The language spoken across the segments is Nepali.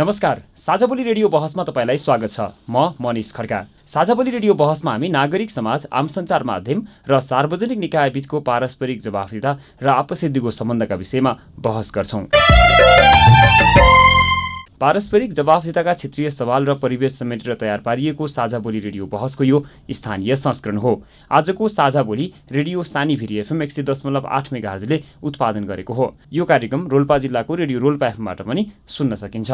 नमस्कार साझाबोली रेडियो बहसमा तपाईँलाई स्वागत छ। म मनिष खड्का। साझाबोली रेडियो बहसमा हामी नागरिक समाज आम सञ्चार माध्यम र सार्वजनिक निकाय बीचको पारस्परिक जवाफदिता र आपसिद्धिको सम्बन्धका विषयमा बहस गर्छौँ। पारस्परिक जवाफदिताका क्षेत्रीय सवाल र परिवेश समेटेर तयार पारिएको साझा बोली रेडियो बहसको यो स्थानीय संस्करण हो। आजको साझा बोली रेडियो सानी भिरी एफएम एक सय दशमलव आठ मेगाहरजले उत्पादन गरेको हो। यो कार्यक्रम रोल्पा जिल्लाको रेडियो रोल्पा एफएमबाट पनि सुन्न सकिन्छ।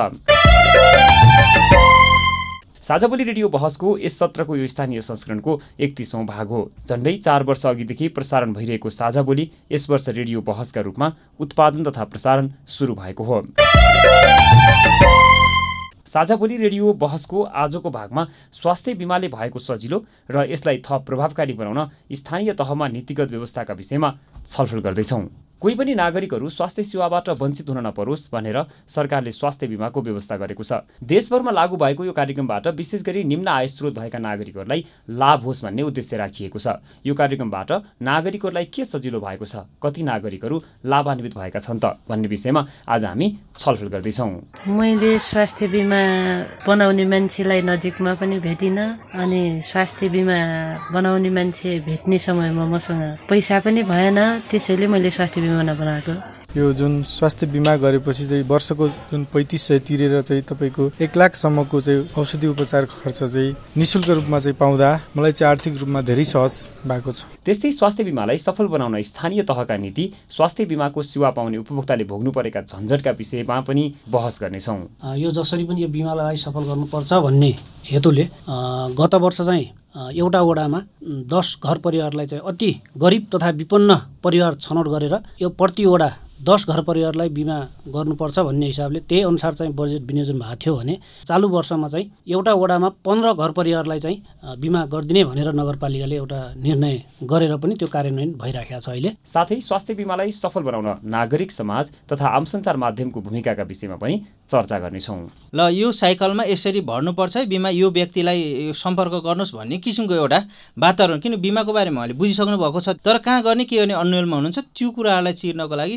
साझा बोली रेडियो बहसको यस सत्रको यो स्थानीय संस्करणको एकतिसौँ भाग हो। झन्डै चार वर्ष अघिदेखि प्रसारण भइरहेको साझा बोली यस वर्ष रेडियो बहसका रूपमा उत्पादन तथा प्रसारण सुरु भएको हो। साझा बोली रेडियो बहसको आजको भागमा स्वास्थ्य बिमाले भएको सजिलो र यसलाई थप प्रभावकारी बनाउन स्थानीय तहमा नीतिगत व्यवस्थाका विषयमा छलफल गर्दैछौँ। कोही पनि नागरिकहरू स्वास्थ्य सेवाबाट वञ्चित हुन नपरोस् भनेर सरकारले स्वास्थ्य बिमाको व्यवस्था गरेको छ। देशभरमा लागू भएको यो कार्यक्रमबाट विशेष गरी निम्न आय स्रोत भएका नागरिकहरूलाई लाभ होस् भन्ने उद्देश्य राखिएको छ। यो कार्यक्रमबाट नागरिकहरूलाई के सजिलो भएको छ कति नागरिकहरू लाभान्वित भएका छन् त भन्ने विषयमा आज हामी छलफल गर्दैछौँ। मैले स्वास्थ्य बिमा बनाउने मान्छेलाई नजिकमा पनि भेटिनँ अनि स्वास्थ्य बिमा बनाउने मान्छे भेट्ने समयमा मसँग पैसा पनि भएन त्यसैले मैले स्वास्थ्य बिमा नबनाएको यो जुन स्वास्थ्य बिमा गरेपछि चाहिँ वर्षको जुन पैँतिस सय तिरेर चाहिँ तपाईँको एक लाखसम्मको चाहिँ औषधि उपचार खर्च चाहिँ निशुल्क रूपमा चाहिँ पाउँदा मलाई चाहिँ आर्थिक रूपमा धेरै सहज भएको छ। त्यस्तै स्वास्थ्य बिमालाई सफल बनाउन स्थानीय तहका नीति स्वास्थ्य बिमाको सेवा पाउने उपभोक्ताले भोग्नु परेका झन्झटका विषयमा पनि बहस गर्नेछौँ। यो जसरी पनि यो बिमालाई सफल गर्नुपर्छ भन्ने हेतुले गत वर्ष चाहिँ एउटा वडामा दस घर परिवारलाई चाहिँ अति गरिब तथा विपन्न परिवार छनौट गरेर यो प्रति वडा दस घर परिवारलाई बिमा गर्नुपर्छ भन्ने हिसाबले त्यही अनुसार चाहिँ बजेट विनियोजन भएको थियो भने चालु वर्षमा चाहिँ एउटा वडामा पन्ध्र घर परिवारलाई चाहिँ बिमा गरिदिने भनेर नगरपालिकाले एउटा निर्णय गरेर पनि त्यो कार्यान्वयन भइराखेको छ अहिले। साथै स्वास्थ्य बिमालाई सफल बनाउन नागरिक समाज तथा आम सञ्चार माध्यमको भूमिकाका विषयमा पनि चर्चा गर्नेछौँ। ल यो साइकलमा यसरी भर्नुपर्छ है बिमा यो व्यक्तिलाई सम्पर्क गर्नुहोस् भन्ने किसिमको एउटा वातावरण। किन बिमाको बारेमा उहाँले बुझिसक्नु भएको छ तर कहाँ गर्ने के गर्ने अन्यलमा हुनुहुन्छ त्यो कुराहरूलाई चिर्नको लागि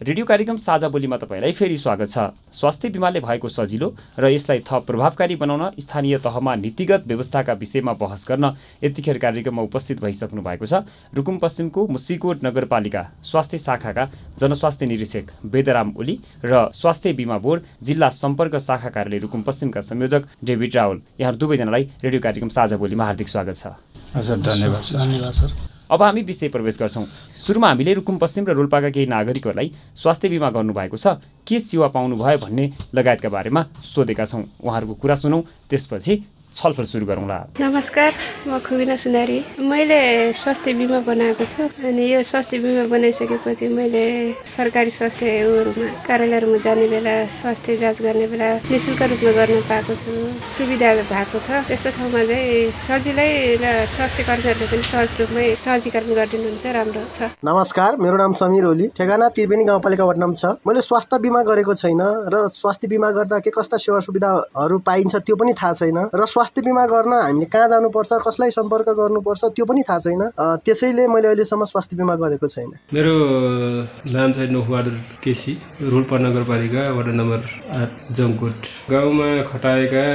रेडियो कार्यक्रम साझा बोलीमा तपाईँलाई फेरि स्वागत छ। स्वास्थ्य बिमाले भएको सजिलो र यसलाई थप प्रभावकारी बनाउन स्थानीय तहमा नीतिगत व्यवस्थाका विषयमा बहस गर्न यतिखेर कार्यक्रममा उपस्थित भइसक्नु भएको छ। रुकुम पश्चिमको मुसिकोट नगरपालिका स्वास्थ्य शाखाका जनस्वास्थ्य निरीक्षक वेदराम ओली र स्वास्थ्य बिमा बोर्ड जिल्ला सम्पर्क शाखा कार्यालय रुकुम पश्चिमका संयोजक डेभिड रावल। यहाँ दुवैजनालाई रेडियो कार्यक्रम साझा बोलीमा हार्दिक स्वागत छ। हजुर धन्यवाद धन्यवाद सर। अब हामी विषय प्रवेश गर्छौँ। सुरुमा हामीले रुकुम पश्चिम र रोल्पाका केही नागरिकहरूलाई स्वास्थ्य बिमा गर्नुभएको छ। के सेवा पाउनुभयो भन्ने लगायतका बारेमा सोधेका छौँ। उहाँहरूको कुरा सुनौँ। त्यसपछि छलफल सुरु गरौँला नमस्कार म खुबिना सुनारी। मैले स्वास्थ्य बिमा बनाएको छु अनि यो स्वास्थ्य बिमा बनाइसकेपछि मैले सरकारी स्वास्थ्य उयोहरूमा कार्यालयहरूमा जाने बेला स्वास्थ्य जाँच गर्ने बेला नि शुल्क रूपमा गर्न पाएको छु सुविधा भएको छ। त्यस्तो ठाउँमा चाहिँ सजिलै र स्वास्थ्य कर्मीहरूले पनि सहज रूपमै सहजीकरण गरिदिनुहुन्छ राम्रो छ। नमस्कार मेरो नाम समीर ओली। ठेगाना त्रिवेणी गाउँपालिका वार्ड नम्बर छ। मैले स्वास्थ्य बिमा गरेको छैन र स्वास्थ्य बिमा गर्दा के कस्ता सेवा सुविधाहरू पाइन्छ त्यो पनि थाहा छैन र स्वास्थ्य बिमा गर्न हामीले कहाँ जानुपर्छ कसलाई सम्पर्क गर्नुपर्छ त्यो पनि थाहा छैन। त्यसैले मैले अहिलेसम्म स्वास्थ्य बिमा गरेको छैन। मेरो नाम चाहिँ नोखबहादुर केसी रोल्पा नगरपालिका वडा नम्बर आठ जङकोट गाउँमा खटाएका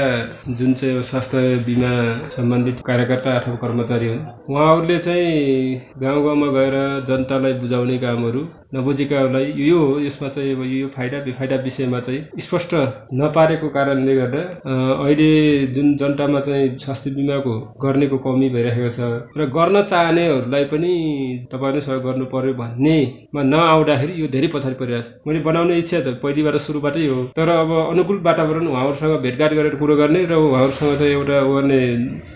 जुन चाहिँ स्वास्थ्य बिमा सम्बन्धित कार्यकर्ता अथवा कर्मचारी हुन् उहाँहरूले चाहिँ गाउँ गाउँमा गएर जनतालाई बुझाउने कामहरू नबुझेकाहरूलाई यो यसमा चाहिँ अब यो फाइदा बेफाइदा विषयमा चाहिँ स्पष्ट नपारेको कारणले गर्दा अहिले जुन जनतामा चाहिँ स्वास्थ्य बिमाको गर्नेको कमी भइरहेको छ र गर्न चाहनेहरूलाई पनि तपाईँले सहयोग गर्नु पर्यो भन्नेमा नआउँदाखेरि यो धेरै पछाडि परिरहेको छ। मैले बनाउने इच्छा त पहिलेबाट सुरुबाटै हो। तर अब अनुकूल वातावरण उहाँहरूसँग भेटघाट गरेर कुरो गर्ने र उहाँहरूसँग चाहिँ एउटा गर्ने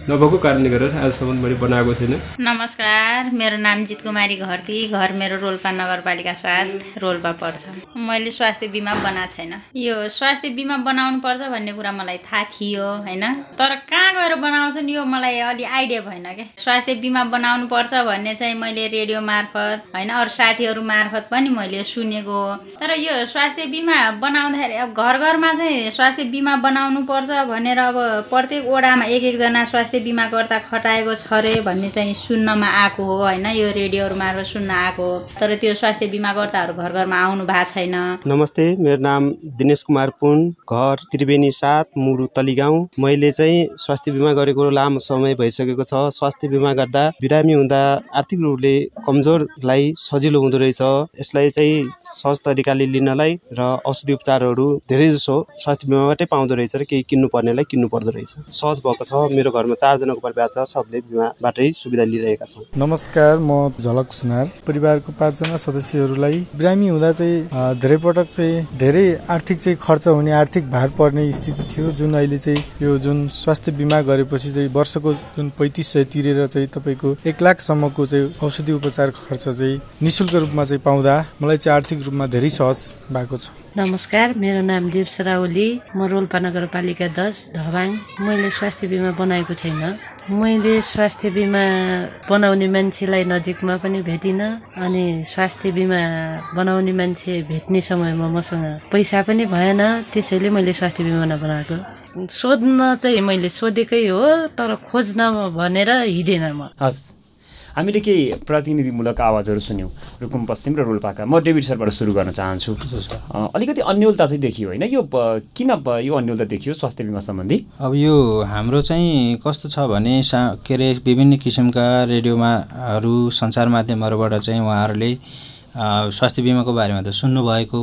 नभएको कारणले गर्दा आजसम्म मैले बनाएको छैन। नमस्कार मेरो नाम जित कुमारी घरती। घर मेरो रोल्पा नगरपालिका साथ रोल्पा पर्छ। मैले स्वास्थ्य बिमा बनाएको छैन। यो स्वास्थ्य बिमा बनाउनु पर्छ भन्ने कुरा मलाई थाहा थियो होइन? तर कहाँ गएर बनाउँछन् यो मलाई अलि आइडिया भएन क्या स्वास्थ्य बिमा बनाउनु पर्छ भन्ने चाहिँ मैले रेडियो मार्फत होइन? अरू साथीहरू मार्फत पनि मैले सुनेको तर यो स्वास्थ्य बिमा बनाउँदाखेरि अब घर घरमा चाहिँ स्वास्थ्य बिमा बनाउनु पर्छ भनेर अब प्रत्येक वडामा एक एकजना स्वास्थ्य बिमाकर्ता खटाएको छ अरे भन्ने चाहिँ सुन्नमा आएको हो होइन? यो रेडियोहरू मार्फत सुन्न आएको हो। तर त्यो स्वास्थ्य बिमाकर्ताहरू घर घरमा आउनु भएको छैन। नमस्ते मेरो नाम दिनेश कुमार पुन घर त्रिवेणी सात मुडु तलिगाउँ मैले चाहिँ स्वास्थ्य बिमा गरेको लामो समय भइसकेको छ। स्वास्थ्य बिमा गर्दा बिरामी हुँदा आर्थिक रूपले कमजोरलाई सजिलो हुँदो रहेछ। यसलाई चाहिँ सहज तरिकाले लिनलाई र औषधि उपचारहरू धेरै जसो स्वास्थ्य बिमाबाटै पाउँदो रहेछ र केही किन्नु पर्नेलाई किन्नु पर्दो रहेछ। सहज भएको छ। मेरो घरमा चारजनाको परिवार छ। सबले बिमाबाटै सुविधा लिइरहेका छौँ। नमस्कार म झलक सुनार। परिवारको पाँचजना सदस्यहरूलाई बिरामी हुँदा चाहिँ धेरै पटक चाहिँ धेरै आर्थिक चाहिँ खर्च हुने आर्थिक भार पर्ने स्थिति थियो जुन अहिले चाहिँ यो जुन स्वास्थ्य बिमा गरेपछि चाहिँ वर्षको जुन पैँतिस सय तिरेर चाहिँ तपाईँको एक लाखसम्मको चाहिँ औषधि उपचार खर्च चाहिँ निशुल्क रूपमा चाहिँ पाउँदा मलाई चाहिँ आर्थिक रूपमा धेरै सहज भएको छ। नमस्कार मेरो नाम दिप सराउली म रोल्पा नगरपालिका दस धवाङ। मैले स्वास्थ्य बिमा बनाएको छैन। मैले स्वास्थ्य बिमा बनाउने मान्छेलाई नजिकमा पनि भेटिनँ अनि स्वास्थ्य बिमा बनाउने मान्छे भेट्ने समयमा मसँग पैसा पनि भएन त्यसैले मैले स्वास्थ्य बिमा नबनाएको। सोध्न चाहिँ मैले सोधेकै हो तर खोज्न भनेर हिँडेन म। हस्। हामीले केही प्रतिनिधिमूलक आवाजहरू सुन्यौँ। रुकुम पश्चिम र रोल्पाका। म डेभिड सरबाट सुरु गर्न चाहन्छु। अलिकति अन्यलता चाहिँ देखियो होइन? यो किन यो अन्यलता देखियो स्वास्थ्य बिमा सम्बन्धी? अब यो हाम्रो चाहिँ कस्तो छ भने सा के अरे विभिन्न किसिमका रेडियोमाहरू सञ्चार माध्यमहरूबाट चाहिँ उहाँहरूले स्वास्थ्य बिमाको बारेमा त सुन्नुभएको।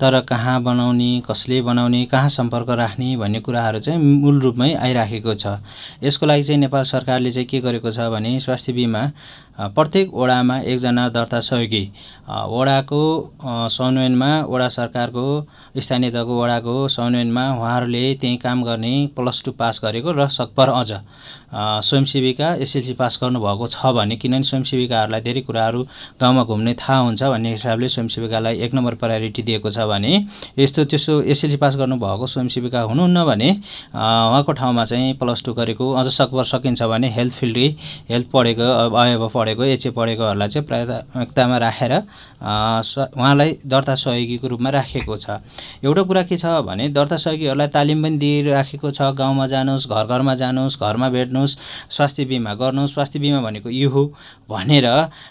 तर कहाँ बनाउने कसले बनाउने कहाँ सम्पर्क राख्ने भन्ने कुराहरू चाहिँ मूल रूपमै आइराखेको छ। यसको लागि चाहिँ नेपाल सरकारले चाहिँ के गरेको छ भने स्वास्थ्य बिमा प्रत्येक वडामा एकजना दर्ता सहयोगी वडाको समन्वयनमा वडा सरकारको स्थानीय तहको वडाको समन्वयनमा उहाँहरूले त्यहीँ काम गर्ने प्लस टू पास गरेको र सकभर अझ। स्वयंसेविका एसएलसी पास गर्नुभएको छ भने किनभने स्वयंसेविकाहरूलाई धेरै कुराहरू गाउँमा घुम्ने थाहा हुन्छ भन्ने हिसाबले स्वयंसेविकालाई एक नम्बर प्रायोरिटी दिएको छ भने यस्तो त्यसो एसएलसी पास गर्नुभएको स्वयंसेविका हुनुहुन्न भने उहाँको ठाउँमा चाहिँ प्लस टू गरेको अझ सकभर सकिन्छ भने हेल्थ फिल्डै हेल्थ पढेको अब पढेको एचए पढेकोहरूलाई चाहिँ प्राथमिकतामा राखेर उहाँलाई दर्ता सहयोगीको रूपमा राखेको छ। एउटा कुरा के छ भने दर्ता सहयोगीहरूलाई तालिम पनि दिइराखेको छ। गाउँमा जानुहोस् घर घरमा जानुहोस् घरमा भेट्नुहोस् स्वास्थ्य बिमा गर्नुहोस्। स्वास्थ्य बिमा भनेको यो हो भनेर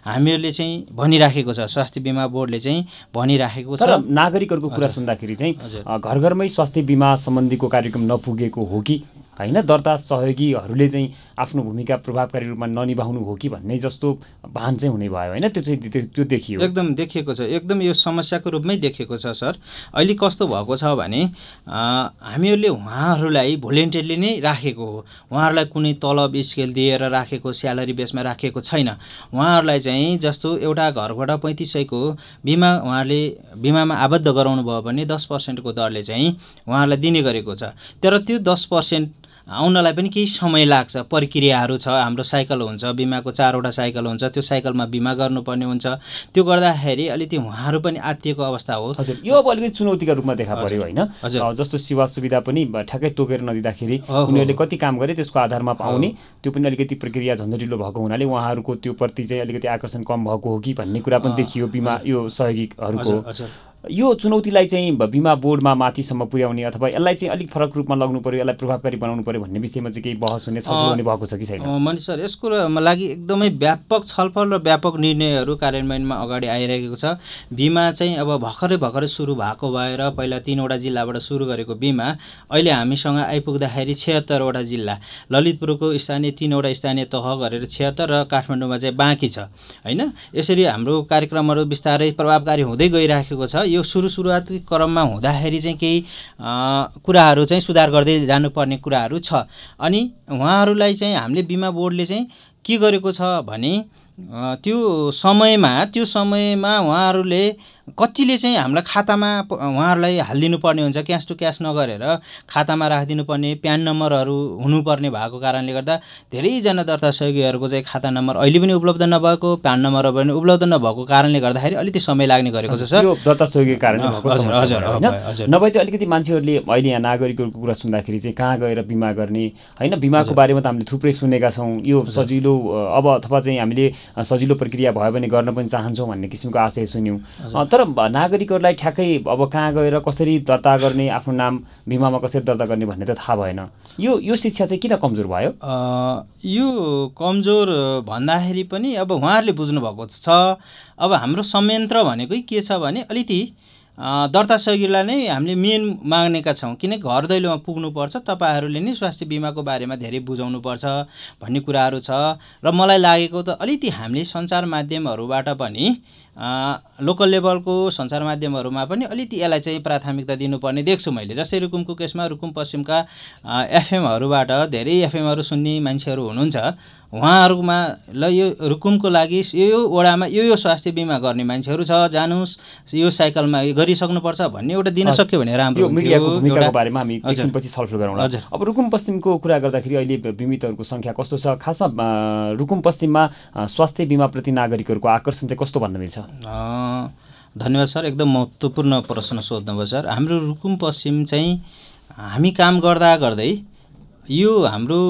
हामीहरूले चाहिँ भनिराखेको छ। स्वास्थ्य बिमा बोर्डले चाहिँ भनिराखेको छ। नागरिकहरूको कुरा सुन्दाखेरि चाहिँ घर घरमै स्वास्थ्य बिमा सम्बन्धीको कार्यक्रम नपुगेको हो कि? होइन? दर्ता सहयोगीहरूले चाहिँ आफ्नो भूमिका प्रभावकारी रूपमा ननिभाउनु हो कि भन्ने जस्तो भान चाहिँ हुने भयो होइन? त्यो चाहिँ त्यो देखियो। एकदम देखिएको छ। एकदम यो समस्याको रूपमै देखिएको छ सर। अहिले कस्तो भएको छ भने हामीहरूले उहाँहरूलाई भोलिन्टियरली नै राखेको हो। उहाँहरूलाई कुनै तलब स्केल दिएर राखेको स्यालेरी बेसमा राखेको छैन। उहाँहरूलाई चाहिँ जस्तो एउटा घरबाट पैँतिस सयको बिमा उहाँहरूले बिमामा आबद्ध गराउनु भयो भने दस पर्सेन्टको दरले चाहिँ उहाँहरूलाई दिने गरेको छ। तर त्यो दस पर्सेन्ट आउनलाई पनि केही समय लाग्छ प्रक्रियाहरू छ हाम्रो साइकल हुन्छ बिमाको चारवटा साइकल हुन्छ त्यो साइकलमा बिमा गर्नुपर्ने हुन्छ। त्यो गर्दाखेरि अलिकति उहाँहरू पनि आत्तिएको अवस्था हो। हजुर यो अब अलिकति चुनौतीका रूपमा देखा पर्यो होइन। जस्तो सेवा सुविधा पनि ठ्याक्कै तोकेर नदिँदाखेरि उनीहरूले कति काम गरे त्यसको आधारमा पाउने। त्यो पनि अलिकति प्रक्रिया झन्झटिलो भएको हुनाले उहाँहरूको त्यो प्रति चाहिँ अलिकति आकर्षण कम भएको हो कि भन्ने कुरा पनि देखियो बिमा यो सहयोगीहरूको। यो चुनौतीलाई चाहिँ बिमा बोर्डमा माथिसम्म पुर्याउने अथवा यसलाई चाहिँ अलिक फरक रूपमा लग्नु पऱ्यो यसलाई प्रभावकारी बनाउनु पऱ्यो भन्ने विषयमा चाहिँ केही बहस हुने छलफल हुने भएको छ कि छैन? मनिष सर यसको लागि एकदमै व्यापक छलफल र व्यापक निर्णयहरू कार्यान्वयनमा अगाडि आइरहेको छ। बिमा चाहिँ अब भर्खरै भर्खरै सुरु भएको भएर पहिला तिनवटा जिल्लाबाट सुरु गरेको बिमा अहिले हामीसँग आइपुग्दाखेरि छिहत्तरवटा जिल्ला। ललितपुरको स्थानीय तिनवटा स्थानीय तह गरेर छिहत्तर र काठमाडौँमा चाहिँ बाँकी छ होइन? यसरी हाम्रो कार्यक्रमहरू बिस्तारै प्रभावकारी हुँदै गइराखेको छ। यो सुरु सुरुवाती क्रममा हुँदाखेरि चाहिँ केही कुराहरू चाहिँ सुधार गर्दै जानुपर्ने कुराहरू छ। अनि उहाँहरूलाई चाहिँ हामीले बिमा बोर्डले चाहिँ के गरेको छ भने त्यो समयमा त्यो समयमा उहाँहरूले कतिले चाहिँ हामीलाई खातामा उहाँहरूलाई हालिदिनु पर्ने हुन्छ क्यास टु क्यास नगरेर खातामा राखिदिनु पर्ने प्यान नम्बरहरू हुनुपर्ने भएको कारणले गर्दा धेरैजना दर्ता सहयोगीहरूको चाहिँ खाता नम्बर अहिले पनि उपलब्ध नभएको प्यान नम्बरहरू पनि उपलब्ध नभएको कारणले गर्दाखेरि अलिकति समय लाग्ने गरेको छ सर। दर्ता सहयोगी कारणले हजुर हजुर नभए चाहिँ अलिकति मान्छेहरूले अहिले यहाँ नागरिकहरूको कुरा सुन्दाखेरि चाहिँ कहाँ गएर बिमा गर्ने होइन? बिमाको बारेमा त हामीले थुप्रै सुनेका छौँ। यो सजिलो अब अथवा चाहिँ हामीले सजिलो प्रक्रिया भयो भने गर्न पनि चाहन्छौँ भन्ने किसिमको आशय सुन्यौँ। तर नागरिकहरूलाई ठ्याक्कै अब कहाँ गएर कसरी दर्ता गर्ने आफ्नो नाम बिमामा कसरी दर्ता गर्ने भन्ने त थाहा भएन। यो यो शिक्षा चाहिँ किन कमजोर भयो? यो कमजोर भन्दाखेरि पनि अब उहाँहरूले बुझ्नुभएको छ अब हाम्रो संयन्त्र भनेकै के छ भने अलिकति दर्ता सहयोगीलाई नै हामीले मेन माग्नेका छौँ। किन घर दैलोमा पुग्नुपर्छ तपाईँहरूले नै स्वास्थ्य बिमाको बारेमा धेरै बुझाउनुपर्छ भन्ने कुराहरू छ। र मलाई लागेको त अलिकति हामीले सञ्चार माध्यमहरूबाट पनि लोकल लेभलको सञ्चार माध्यमहरूमा पनि अलिकति यसलाई चाहिँ प्राथमिकता दिनुपर्ने देख्छु मैले। जस्तै रुकुमको केसमा रुकुम पश्चिमका एफएमहरूबाट धेरै एफएमहरू सुन्ने मान्छेहरू हुनुहुन्छ। उहाँहरूमा ल यो रुकुमको लागि यो यो वडामा यो यो स्वास्थ्य बिमा गर्ने मान्छेहरू छ जानुहोस् यो साइकलमा गरिसक्नुपर्छ भन्ने एउटा दिन सक्यो भने राम्रो भूमिकाको बारेमा हामी एकछिनपछि छलफल हजुर। अब रुकुम पश्चिमको कुरा गर्दाखेरि अहिले बिमितहरूको सङ्ख्या कस्तो छ? खासमा रुकुम पश्चिममा स्वास्थ्य बिमाप्रति नागरिकहरूको आकर्षण चाहिँ कस्तो भन्न मिल्छ? धन्यवाद सर एकदम महत्त्वपूर्ण प्रश्न सोध्नुभयो सर। हाम्रो रुकुम पश्चिम चाहिँ हामी काम गर्दा गर्दै यो हाम्रो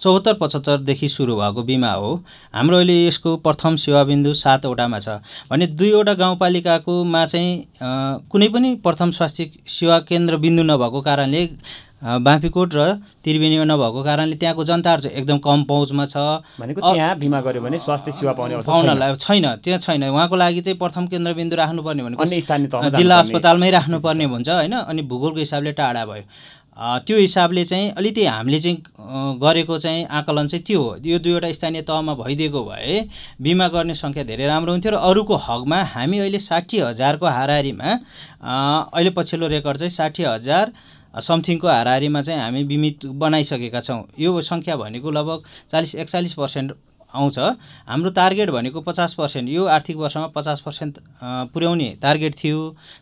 चौहत्तर पचहत्तरदेखि सुरु भएको बिमा हो। हाम्रो अहिले यसको प्रथम सेवाबिन्दु सातवटामा छ। भने दुईवटा गाउँपालिकाकोमा चाहिँ कुनै पनि प्रथम स्वास्थ्य सेवा केन्द्र बिन्दु नभएको कारणले बाँफीकोट र त्रिवेणीमा नभएको कारणले त्यहाँको जनताहरू चाहिँ एकदम कम पहुँचमा छ। भनेको त्यहाँ बिमा गर्यो भने स्वास्थ्य सेवा पाउने पाउनलाई छैन त्यहाँ छैन। उहाँको लागि चाहिँ प्रथम केन्द्रबिन्दु राख्नुपर्ने भनेको जिल्ला अस्पतालमै राख्नुपर्ने हुन्छ होइन? अनि भूगोलको हिसाबले टाढा भयो। त्यो हिसाबले चाहिँ अलिकति हामीले चाहिँ गरेको चाहिँ आकलन चाहिँ त्यो हो? यो दुईवटा स्थानीय तहमा भइदिएको भए बिमा गर्ने सङ्ख्या धेरै राम्रो हुन्थ्यो र अरूको हकमा हामी अहिले साठी हजारको हाराहारीमा अहिले पछिल्लो रेकर्ड चाहिँ साठी हजार समथिङको हाराहारीमा चाहिँ हामी बिमित बनाइसकेका छौँ। यो सङ्ख्या भनेको लगभग चालिस एकचालिस पर्सेन्ट आउँछ। हाम्रो टार्गेट भनेको पचास पर्सेन्ट यो आर्थिक वर्षमा पचास पर्सेन्ट पुर्याउने टार्गेट थियो।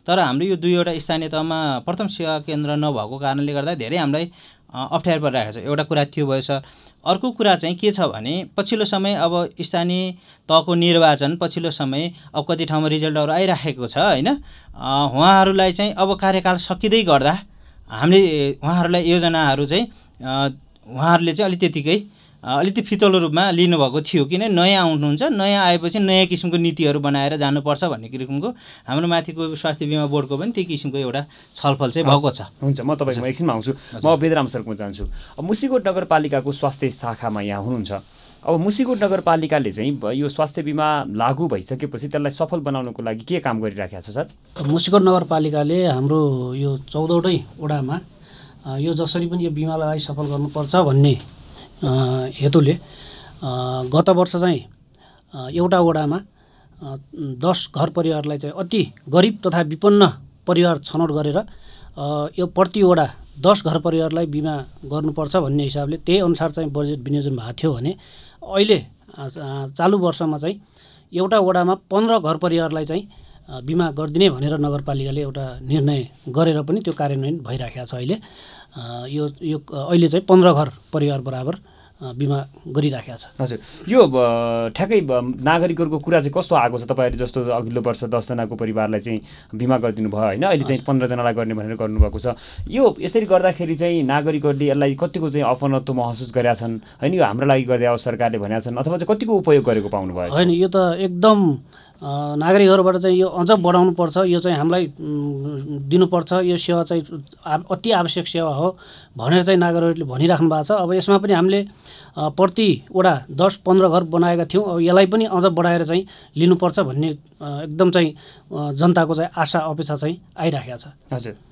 तर हाम्रो यो दुईवटा स्थानीय तहमा प्रथम सेवा केन्द्र नभएको कारणले गर्दा धेरै हामीलाई अप्ठ्यारो परिरहेको छ। एउटा कुरा त्यो सर अर्को कुरा चाहिँ के छ भने पछिल्लो समय अब स्थानीय तहको निर्वाचन पछिल्लो समय अब कति ठाउँमा रिजल्टहरू आइराखेको छ होइन? उहाँहरूलाई चाहिँ अब कार्यकाल सकिँदै गर्दा हामीले उहाँहरूलाई योजनाहरू चाहिँ उहाँहरूले चाहिँ अलिक त्यतिकै अलिकति फितलो रूपमा लिनुभएको थियो किन नयाँ आउनुहुन्छ नयाँ आएपछि नयाँ किसिमको नीतिहरू बनाएर जानुपर्छ भन्ने किसिमको हाम्रो माथिको स्वास्थ्य बिमा बोर्डको पनि त्यही किसिमको एउटा छलफल चाहिँ भएको छ। हुन्छ म तपाईँको एकछिनमा आउँछु। म वेदराम सरको जान्छु। अब मुसिकोट नगरपालिकाको स्वास्थ्य शाखामा यहाँ हुनुहुन्छ। अब मुसिकोट नगरपालिकाले चाहिँ यो स्वास्थ्य बिमा लागू भइसकेपछि त्यसलाई सफल बनाउनको लागि के काम गरिराखेको छ सर? मुसिकोट नगरपालिकाले हाम्रो यो चौधवटै वडामा यो जसरी पनि यो बिमालाई सफल गर्नुपर्छ भन्ने हेतुले गत वर्ष चाहिँ एउटा वडामा दस घर परिवारलाई चाहिँ अति गरिब तथा विपन्न परिवार छनौट गरेर यो प्रति वडा दस घर परिवारलाई बिमा गर्नुपर्छ भन्ने हिसाबले त्यही अनुसार चाहिँ बजेट विनियोजन भएको थियो भने अहिले चालु वर्षमा चाहिँ एउटा वडामा पन्ध्र घर परिवारलाई चाहिँ बिमा गरिदिने भनेर नगरपालिकाले एउटा निर्णय गरेर पनि त्यो कार्यान्वयन भइराखेको छ अहिले। यो यो अहिले चाहिँ पन्ध्र घर परिवार बराबर बिमा गरिराखेको छ। हजुर। यो ठ्याक्कै नागरिकहरूको कुरा चाहिँ कस्तो आएको छ? तपाईँहरू जस्तो अघिल्लो वर्ष दसजनाको परिवारलाई चाहिँ बिमा गरिदिनु भयो होइन? अहिले चाहिँ पन्ध्रजनालाई गर्ने भनेर गर्नुभएको छ। यो यसरी गर्दाखेरि चाहिँ नागरिकहरूले यसलाई कतिको चाहिँ अपनत्व महसुस गरेका छन्? होइन यो हाम्रो लागि गरिदियो सरकारले भनेका छन्? अथवा चाहिँ कतिको उपयोग गरेको पाउनुभयो होइन यो त एकदम नागरिकहरूबाट चाहिँ यो अझ बढाउनुपर्छ यो चाहिँ हामीलाई दिनुपर्छ यो सेवा चाहिँ अति आवश्यक सेवा हो भनेर चाहिँ नागरिकहरूले भनिराख्नु भएको छ। अब यसमा पनि हामीले प्रति वडा दस पन्ध्र घर बनाएका थियौँ। अब यसलाई पनि अझ बढाएर चाहिँ लिनुपर्छ भन्ने एकदम चाहिँ जनताको चाहिँ आशा अपेक्षा चाहिँ आइराखेको छ। हजुर।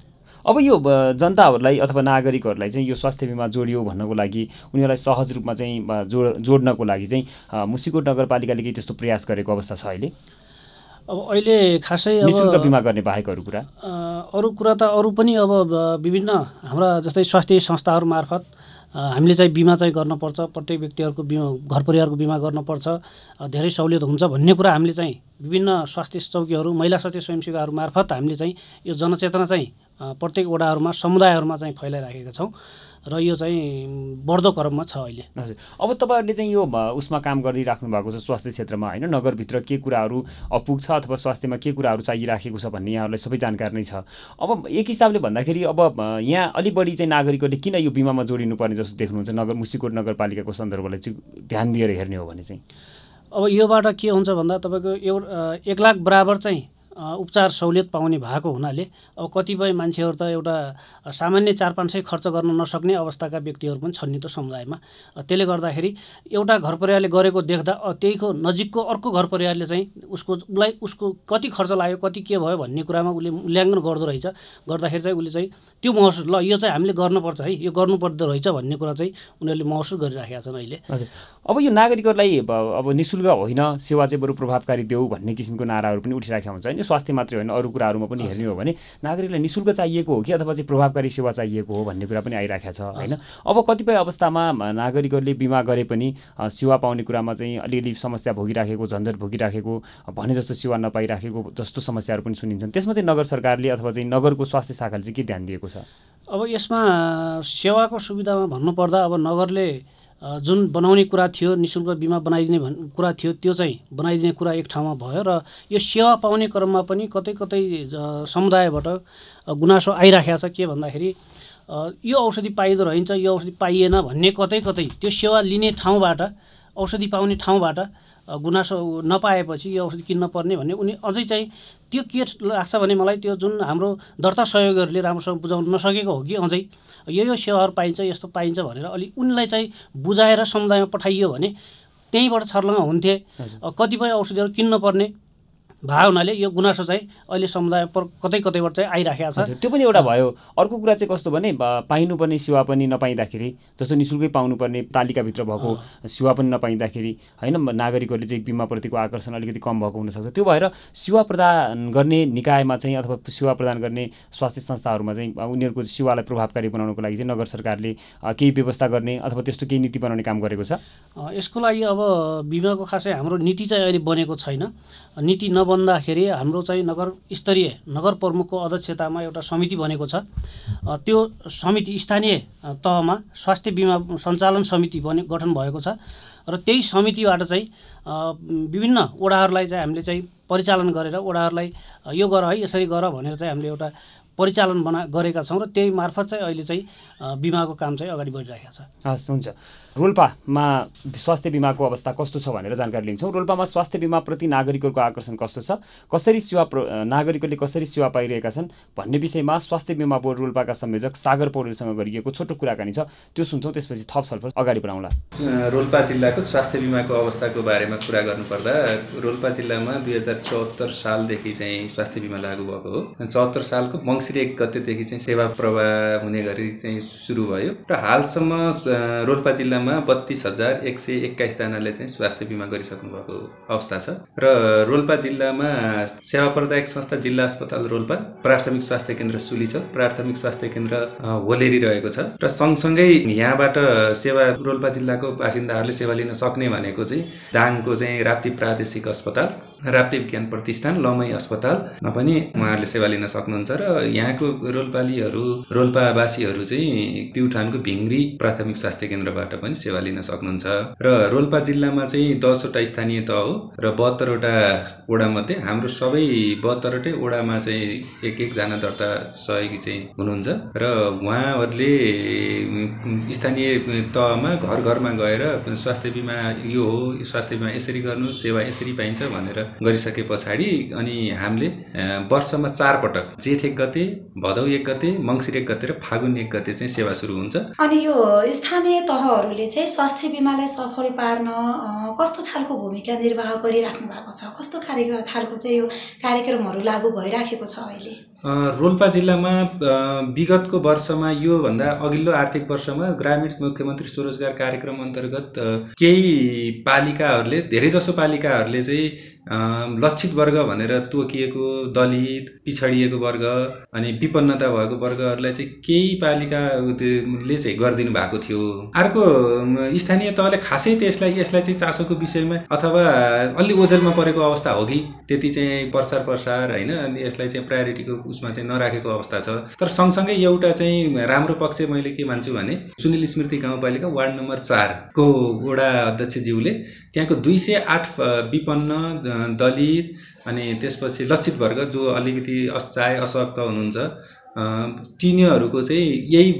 अब यो जनताहरूलाई अथवा नागरिकहरूलाई चाहिँ यो स्वास्थ्य बिमा जोडियो भन्नको लागि उनीहरूलाई सहज रूपमा चाहिँ जोड जोड्नको लागि चाहिँ मुसिकोट नगरपालिकाले केही त्यस्तो प्रयास गरेको अवस्था छ अहिले? अब अहिले खासै निशुल्क बिमा गर्ने बाहेक अरू कुरा? अरू कुरा त अरू पनि अब विभिन्न हाम्रा जस्तै स्वास्थ्य संस्थाहरू मार्फत हामीले चाहिँ बिमा चाहिँ गर्नुपर्छ प्रत्येक व्यक्तिहरूको बिमा घर परिवारको बिमा गर्नुपर्छ धेरै सहुलियत हुन्छ भन्ने कुरा हामीले चाहिँ विभिन्न स्वास्थ्य चौकीहरू महिला स्वास्थ्य स्वयंसेवाहरू मार्फत हामीले चाहिँ यो जनचेतना चाहिँ प्रत्येक वडाहरूमा समुदायहरूमा चाहिँ फैलाइराखेका छौँ। र यो चाहिँ बढ्दो क्रममा छ अहिले। हजुर। अब तपाईँहरूले चाहिँ यो उसमा काम गरिराख्नु भएको छ स्वास्थ्य क्षेत्रमा होइन? नगरभित्र के कुराहरू अपुग छ अथवा स्वास्थ्यमा के कुराहरू चाहिराखेको छ भन्ने यहाँहरूलाई सबै जानकारी नै छ। अब एक हिसाबले भन्दाखेरि अब यहाँ अलिक बढी चाहिँ नागरिकहरूले किन यो बिमामा जोडिनुपर्ने जस्तो देख्नुहुन्छ नगर मुसिकोट नगरपालिकाको सन्दर्भलाई चाहिँ ध्यान दिएर हेर्ने हो भने चाहिँ? अब योबाट के हुन्छ भन्दा तपाईँको एउटा एक लाख बराबर चाहिँ उपचार सहुलियत पाउने भएको हुनाले अब कतिपय मान्छेहरू त एउटा सामान्य चार पाँच सय खर्च गर्न नसक्ने अवस्थाका व्यक्तिहरू पनि छन् नि त समुदायमा। त्यसले गर्दाखेरि एउटा घर परिवारले गरेको देख्दा त्यहीको नजिकको अर्को घर परिवारले चाहिँ उसको उसलाई उसको कति खर्च लाग्यो कति के भयो भन्ने कुरामा उसले मूल्याङ्कन गर्दो रहेछ। गर्दाखेरि चाहिँ उसले चाहिँ त्यो महसुस ल यो चाहिँ हामीले गर्नुपर्छ है यो गर्नुपर्दो रहेछ भन्ने कुरा चाहिँ उनीहरूले महसुस गरिराखेका छन् अहिले। हजुर। अब यो नागरिकहरूलाई अब नि शुल्क होइन सेवा चाहिँ बरु प्रभावकारी देऊ भन्ने किसिमको नाराहरू पनि उठिराखेका हुन्छ होइन। स्वास्थ्य मात्रै होइन अरू कुराहरूमा पनि हेर्ने हो भने नागरिकलाई नि शुल्क चाहिएको हो कि अथवा चाहिँ प्रभावकारी सेवा चाहिएको हो भन्ने कुरा पनि आइरहेको छ होइन? अब कतिपय अवस्थामा नागरिकहरूले बिमा गरे पनि सेवा पाउने कुरामा चाहिँ अलिअलि समस्या भोगिराखेको झन्झट भोगिराखेको भने जस्तो सेवा नपाइराखेको जस्तो समस्याहरू पनि सुनिन्छन्। त्यसमा चाहिँ नगर सरकारले अथवा चाहिँ नगरको स्वास्थ्य शाखाले चाहिँ के ध्यान दिएको छ? अब यसमा सेवाको सुविधामा भन्नुपर्दा अब नगरले जुन बनाउने कुरा थियो नि शुल्क बिमा बनाइदिने भन् कुरा थियो त्यो चाहिँ बनाइदिने कुरा एक ठाउँमा भयो र यो सेवा पाउने क्रममा पनि कतै कतै समुदायबाट गुनासो आइराखेको छ। के भन्दाखेरि यो औषधि पाइँदो रहन्छ यो औषधि पाइएन भन्ने कतै कतै त्यो सेवा लिने ठाउँबाट औषधि पाउने ठाउँबाट गुनासो नपाएपछि यो औषधि किन्न पर्ने भन्ने उनी अझै चाहिँ त्यो के लाग्छ भने मलाई त्यो जुन हाम्रो दर्ता सहयोगीहरूले राम्रोसँग बुझाउन नसकेको हो कि अझै यो यो सेवाहरू पाइन्छ यस्तो पाइन्छ भनेर अलिक उनलाई चाहिँ बुझाएर समुदायमा पठाइयो भने त्यहीँबाट छर्लङ्ग हुन्थे। कतिपय औषधिहरू किन्न पर्ने भएको हुनाले यो गुनासो चाहिँ अहिले समुदाय कतै कतैबाट चाहिँ आइराखेको छ। त्यो पनि एउटा भयो। अर्को कुरा चाहिँ कस्तो भने पाइनुपर्ने सेवा पनि नपाइँदाखेरि जस्तो नि शुल्कै पाउनुपर्ने तालिकाभित्र भएको सेवा पनि नपाइँदाखेरि होइन नागरिकहरूले चाहिँ बिमाप्रतिको आकर्षण अलिकति कम भएको हुनसक्छ। त्यो भएर सेवा प्रदान गर्ने निकायमा चाहिँ अथवा सेवा प्रदान गर्ने स्वास्थ्य संस्थाहरूमा चाहिँ उनीहरूको सेवालाई प्रभावकारी बनाउनको लागि चाहिँ नगर सरकारले केही व्यवस्था गर्ने अथवा त्यस्तो केही नीति बनाउने काम गरेको छ? यसको लागि अब बिमाको खासै हाम्रो नीति चाहिँ अहिले बनेको छैन। नीति नबन्दाखेरि हाम्रो चाहिँ नगर स्तरीय नगर प्रमुखको अध्यक्षतामा एउटा समिति बनेको छ। त्यो समिति स्थानीय तहमा स्वास्थ्य बिमा सञ्चालन समिति बने गठन भएको छ। र त्यही समितिबाट चाहिँ विभिन्न वडाहरूलाई चाहिँ हामीले चाहिँ परिचालन गरेर वडाहरूलाई यो गर है यसरी गर भनेर चाहिँ हामीले एउटा परिचालन बना गरेका छौँ। र त्यही मार्फत चाहिँ अहिले चाहिँ बिमाको काम चाहिँ अगाडि बढिरहेको छ। हस् हुन्छ। रोल्पामा स्वास्थ्य बिमाको अवस्था कस्तो छ भनेर जानकारी लिन्छौँ। रोल्पामा स्वास्थ्य बिमाप्रति नागरिकहरूको आकर्षण कस्तो छ? कसरी सेवा नागरिकहरूले कसरी सेवा पाइरहेका छन् भन्ने विषयमा स्वास्थ्य बिमा बोर्ड रोल्पाका संयोजक सागर पौडेलसँग गरिएको छोटो कुराकानी छ। त्यो सुन्छौँ त्यसपछि थप छलफल अगाडि बढाउँला। रोल्पा जिल्लाको स्वास्थ्य बिमाको अवस्थाको बारेमा कुरा गर्नुपर्दा रोल्पा जिल्लामा दुई हजार चौहत्तर सालदेखि चाहिँ स्वास्थ्य बिमा लागू भएको हो। चौहत्तर सालको मङ्सिर एक गतेदेखि चाहिँ सेवा प्रवाह हुने गरी चाहिँ सुरु भयो। र हालसम्म रोल्पा जिल्लामा बत्तिस हजार एक सय एक्काइसजनाले चाहिँ स्वास्थ्य बिमा गरिसक्नु भएको अवस्था छ। र रोल्पा जिल्लामा सेवा प्रदायक संस्था जिल्ला अस्पताल रोल्पा प्राथमिक स्वास्थ्य केन्द्र सुलिचल प्राथमिक स्वास्थ्य केन्द्र होलेरी रहेको छ। र सँगसँगै यहाँबाट सेवा रोल्पा जिल्लाको बासिन्दाहरूले सेवा लिन सक्ने भनेको चाहिँ दाङको चाहिँ राप्ती प्रादेशिक अस्पताल। राप्ती विज्ञान प्रतिष्ठान लमई अस्पतालमा पनि उहाँहरूले सेवा लिन सक्नुहुन्छ र यहाँको रोल्पालीहरू रोल्पावासीहरू चाहिँ प्युठानको भिङ्ग्री प्राथमिक स्वास्थ्य केन्द्रबाट पनि सेवा लिन सक्नुहुन्छ। र रोल्पा जिल्लामा चाहिँ दसवटा स्थानीय तह हो र बहत्तरवटा वडामध्ये हाम्रो सबै बहत्तरवटै वडामा चाहिँ एक एकजना दर्ता सहयोगी चाहिँ हुनुहुन्छ र उहाँहरूले स्थानीय तहमा घर घरमा गएर स्वास्थ्य बिमा यो हो स्वास्थ्य बिमा यसरी गर्नु सेवा यसरी पाइन्छ भनेर गरिसके पछाडि अनि हामीले वर्षमा चार पटक जेठ एक गते भदौ एक गते मङ्सिर एक गते र फागुन एक गते चाहिँ सेवा सुरु हुन्छ। अनि यो स्थानीय तहहरूले चाहिँ स्वास्थ्य बिमालाई सफल पार्न कस्तो खालको भूमिका निर्वाह गरिराख्नु भएको छ? कस्तो खालको चाहिँ यो कार्यक्रमहरू लागू भइराखेको छ अहिले? रोल्पा जिल्लामा विगतको वर्षमा योभन्दा अघिल्लो आर्थिक वर्षमा ग्रामीण मुख्यमन्त्री स्वरोजगार कार्यक्रम अन्तर्गत केही पालिकाहरूले धेरैजसो पालिकाहरूले चाहिँ लक्षित वर्ग भनेर तोकिएको दलित पिछडिएको वर्ग अनि विपन्नता भएको वर्गहरूलाई चाहिँ केही पालिकाले चाहिँ गरिदिनु भएको थियो। अर्को स्थानीय तहले खासै त्यसलाई यसलाई चाहिँ चासोको विषयमा अथवा अलि ओझेलमा परेको अवस्था हो कि? त्यति चाहिँ प्रचार प्रसार होइन अनि यसलाई चाहिँ प्रायोरिटीको उसमा चाहिँ नराखेको अवस्था छ। तर सँगसँगै एउटा चाहिँ राम्रो पक्ष मैले के मान्छु भने सुनिल स्मृति गाउँपालिका वार्ड नम्बर चारको वडा अध्यक्षज्यूले त्यहाँको दुई सय आठ विपन्न दलित अनि त्यसपछि लक्षित वर्ग जो अलिकति चाहे असक्त हुनुहुन्छ। तिनीहरूको चाहिँ यही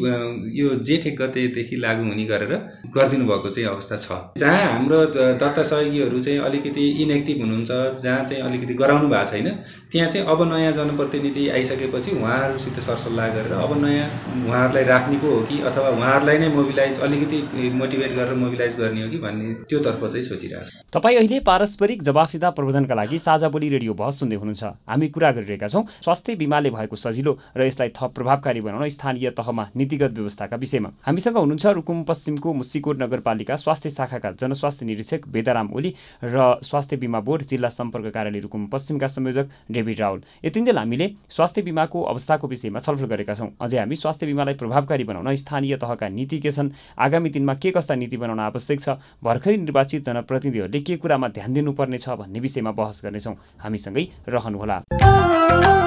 यो जेठ एक गतेदेखि लागु हुने गरेर गरिदिनु भएको चाहिँ अवस्था छ। जहाँ हाम्रो दत्ता सहयोगीहरू चाहिँ अलिकति इनएक्टिभ हुनुहुन्छ जहाँ चाहिँ अलिकति गराउनु भएको छैन त्यहाँ चाहिँ अब नयाँ जनप्रतिनिधि आइसकेपछि उहाँहरूसित सरसल्लाह गरेर अब नयाँ उहाँहरूलाई राख्ने पो हो कि अथवा उहाँहरूलाई नै मोबिलाइज अलिकति मोटिभेट गरेर मोबिलाइज गर्ने हो कि भन्ने त्योतर्फ चाहिँ सोचिरहेको छ। तपाईँ अहिले पारस्परिक जवाफसिता प्रबन्धनका लागि साझा बोली रेडियो बहस सुन्दै हुनुहुन्छ। हामी कुरा गरिरहेका छौँ स्वास्थ्य बिमाले भएको सजिलो र यसलाई थप प्रभावकारी बनाउन स्थानीय तहमा नीतिगत व्यवस्थाका विषयमा। हामीसँग हुनुहुन्छ रुकुम पश्चिमको मुसिकोट नगरपालिका स्वास्थ्य शाखाका जनस्वास्थ्य निरीक्षक वेदाराम ओली र स्वास्थ्य बिमा बोर्ड जिल्ला सम्पर्क कार्यालय रुकुम पश्चिमका संयोजक डेभिड राहुल यतिन्जेल हामीले स्वास्थ्य बिमाको अवस्थाको विषयमा छलफल गरेका छौँ। अझै हामी स्वास्थ्य बिमालाई प्रभावकारी बनाउन स्थानीय तहका नीति के छन् आगामी दिनमा के कस्ता नीति बनाउन आवश्यक छ भर्खरै निर्वाचित जनप्रतिनिधिहरूले के कुरामा ध्यान दिनुपर्नेछ भन्ने विषयमा बहस गर्नेछौँ। हामीसँगै रहनुहोला।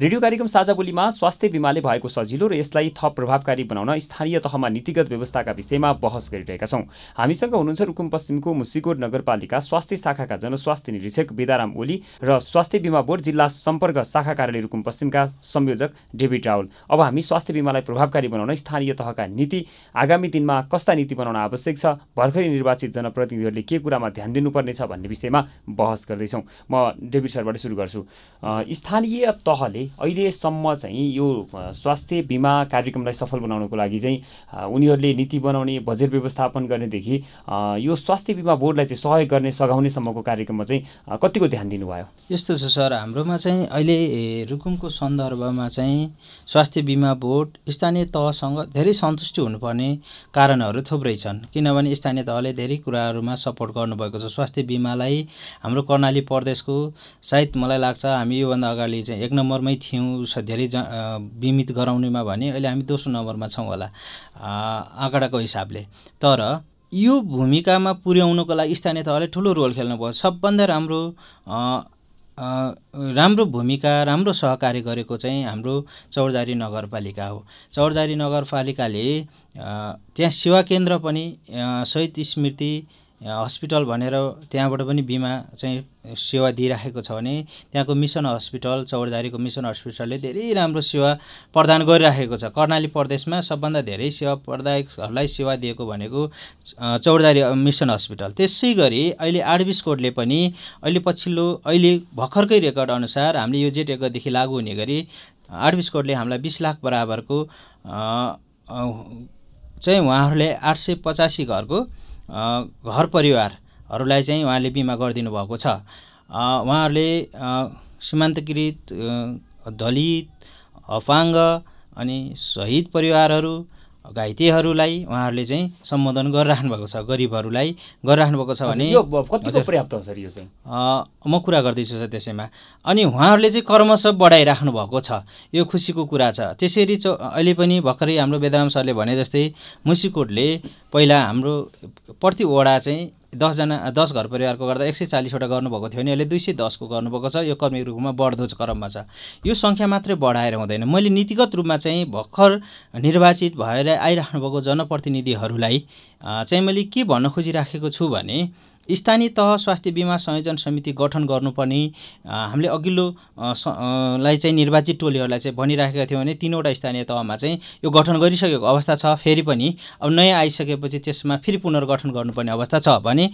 रेडियो कार्यक्रम साझा बोलीमा स्वास्थ्य बिमाले भएको सजिलो र यसलाई थप प्रभावकारी बनाउन स्थानीय तहमा नीतिगत व्यवस्थाका विषयमा बहस गरिरहेका छौँ। हामीसँग हुनुहुन्छ रुकुम पश्चिमको मुसिकोट नगरपालिका स्वास्थ्य शाखाका जनस्वास्थ्य निरीक्षक वेदाराम ओली र स्वास्थ्य बिमा बोर्ड जिल्ला सम्पर्क शाखा कार्यालय रुकुम पश्चिमका संयोजक डेभिड राहुल अब हामी स्वास्थ्य बिमालाई प्रभावकारी बनाउन स्थानीय तहका नीति आगामी दिनमा कस्ता नीति बनाउन आवश्यक छ भर्खरै निर्वाचित जनप्रतिनिधिहरूले के कुरामा ध्यान दिनुपर्नेछ भन्ने विषयमा बहस गर्दैछौँ। म डेभिड सरबाट सुरु गर्छु। स्थानीय तहले अहिलेसम्म चाहिँ यो स्वास्थ्य बिमा कार्यक्रमलाई सफल बनाउनको लागि चाहिँ उनीहरूले नीति बनाउने बजेट व्यवस्थापन गर्नेदेखि यो स्वास्थ्य बिमा बोर्डलाई चाहिँ सहयोग गर्ने सघाउनेसम्मको कार्यक्रममा चाहिँ कतिको ध्यान दिनुभयो? यस्तो छ सर हाम्रोमा चाहिँ अहिले रुकुमको सन्दर्भमा चाहिँ स्वास्थ्य बिमा बोर्ड स्थानीय तहसँग धेरै सन्तुष्टि हुनुपर्ने कारणहरू थुप्रै छन्। किनभने स्थानीय तहले धेरै कुराहरूमा सपोर्ट गर्नुभएको छ। स्वास्थ्य बिमालाई हाम्रो कर्णाली प्रदेशको सायद मलाई लाग्छ हामी योभन्दा अगाडि चाहिँ एक नम्बरमै थियौँ धेरै ज बिमित गराउनेमा भने अहिले हामी दोस्रो नम्बरमा छौँ होला आँकडाको हिसाबले। तर यो भूमिकामा पुर्याउनुको लागि स्थानीय तहले ठुलो रोल खेल्नुभयो सबभन्दा राम्रो राम्रो भूमिका राम्रो सहकार्य गरेको चाहिँ हाम्रो चौरजारी नगरपालिका हो। चौरजारी नगरपालिकाले त्यहाँ सेवा केन्द्र पनि शहीद स्मृति हस्पिटल भनेर त्यहाँबाट पनि बिमा चाहिँ सेवा दिइराखेको छ भने त्यहाँको मिसन हस्पिटल चौरजारीको मिसन हस्पिटलले धेरै राम्रो सेवा प्रदान गरिराखेको छ। कर्णाली प्रदेशमा सबभन्दा धेरै सेवा प्रदायकहरूलाई सेवा दिएको भनेको चौरजारी मिसन हस्पिटल। त्यसै गरी अहिले आरबिस कोडले पनि अहिले पछिल्लो अहिले भर्खरकै रेकर्ड अनुसार हामीले यो जेट एकदेखि लागू हुने गरी आरबिस कोडले हामीलाई बिस लाख बराबरको चाहिँ उहाँहरूले आठ सय पचासी घरको घर परिवारहरूलाई चाहिँ उहाँले बिमा गरिदिनु भएको छ। उहाँहरूले सीमान्तकृत दलित अपाङ्ग अनि शहीद परिवारहरू घाइतेहरूलाई उहाँहरूले चाहिँ सम्बोधन गरिराख्नु भएको छ गरिबहरूलाई गरिराख्नु भएको छ भने पर्याप्त हो सर यो चाहिँ? म कुरा गर्दैछु सर त्यसैमा। अनि उहाँहरूले चाहिँ कर्मश बढाइराख्नु भएको छ। यो खुसीको कुरा छ। त्यसरी चौ अहिले पनि भर्खरै हाम्रो वेदराम सरले भने जस्तै मुसिकोटले पहिला हाम्रो प्रति वडा चाहिँ दसजना दस घर परिवारको गर्दा एक सय चालिसवटा गर्नुभएको थियो भने अहिले दुई सय दसको गर्नुभएको छ। यो कर्मीहरूको रूपमा बढ्दो क्रममा छ। यो सङ्ख्या मात्रै बढाएर हुँदैन। मैले नीतिगत रूपमा चाहिँ भर्खर निर्वाचित भएर आइराख्नुभएको जनप्रतिनिधिहरूलाई चाहिँ मैले के भन्न खोजिराखेको छु भने स्थानीय तह स्वास्थ्य बिमा संयोजन समिति गठन गर्नुपर्ने हामीले अघिल्लो लाई चाहिँ निर्वाचित टोलीहरूलाई चाहिँ भनिराखेका थियौँ भने तिनवटा स्थानीय तहमा चाहिँ यो गठन गरिसकेको अवस्था छ। फेरि पनि अब नयाँ आइसकेपछि त्यसमा फेरि पुनर्गठन गर्नुपर्ने अवस्था छ भने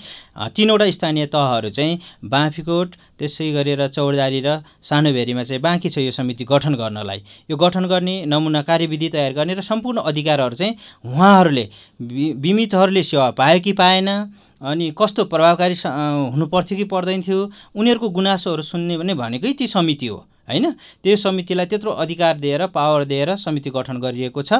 तिनवटा स्थानीय तहहरू चाहिँ बाँफीकोट त्यसै गरेर चौरदारी र सानोभेरीमा चाहिँ बाँकी छ यो समिति गठन गर्नलाई। यो गठन गर्ने नमुना कार्यविधि तयार गर्ने र सम्पूर्ण अधिकारहरू चाहिँ उहाँहरूले बिमितहरूले सेवा पायो कि पाएन अनि कस्तो प्रभावकारी हुनु पर्थ्यो कि पर्दैन थियो उनीहरूको गुनासोहरू सुन्ने भने भनेकै ती समिति हो होइन? त्यो समितिलाई त्यत्रो अधिकार दिएर पावर दिएर समिति गठन गरिएको छ।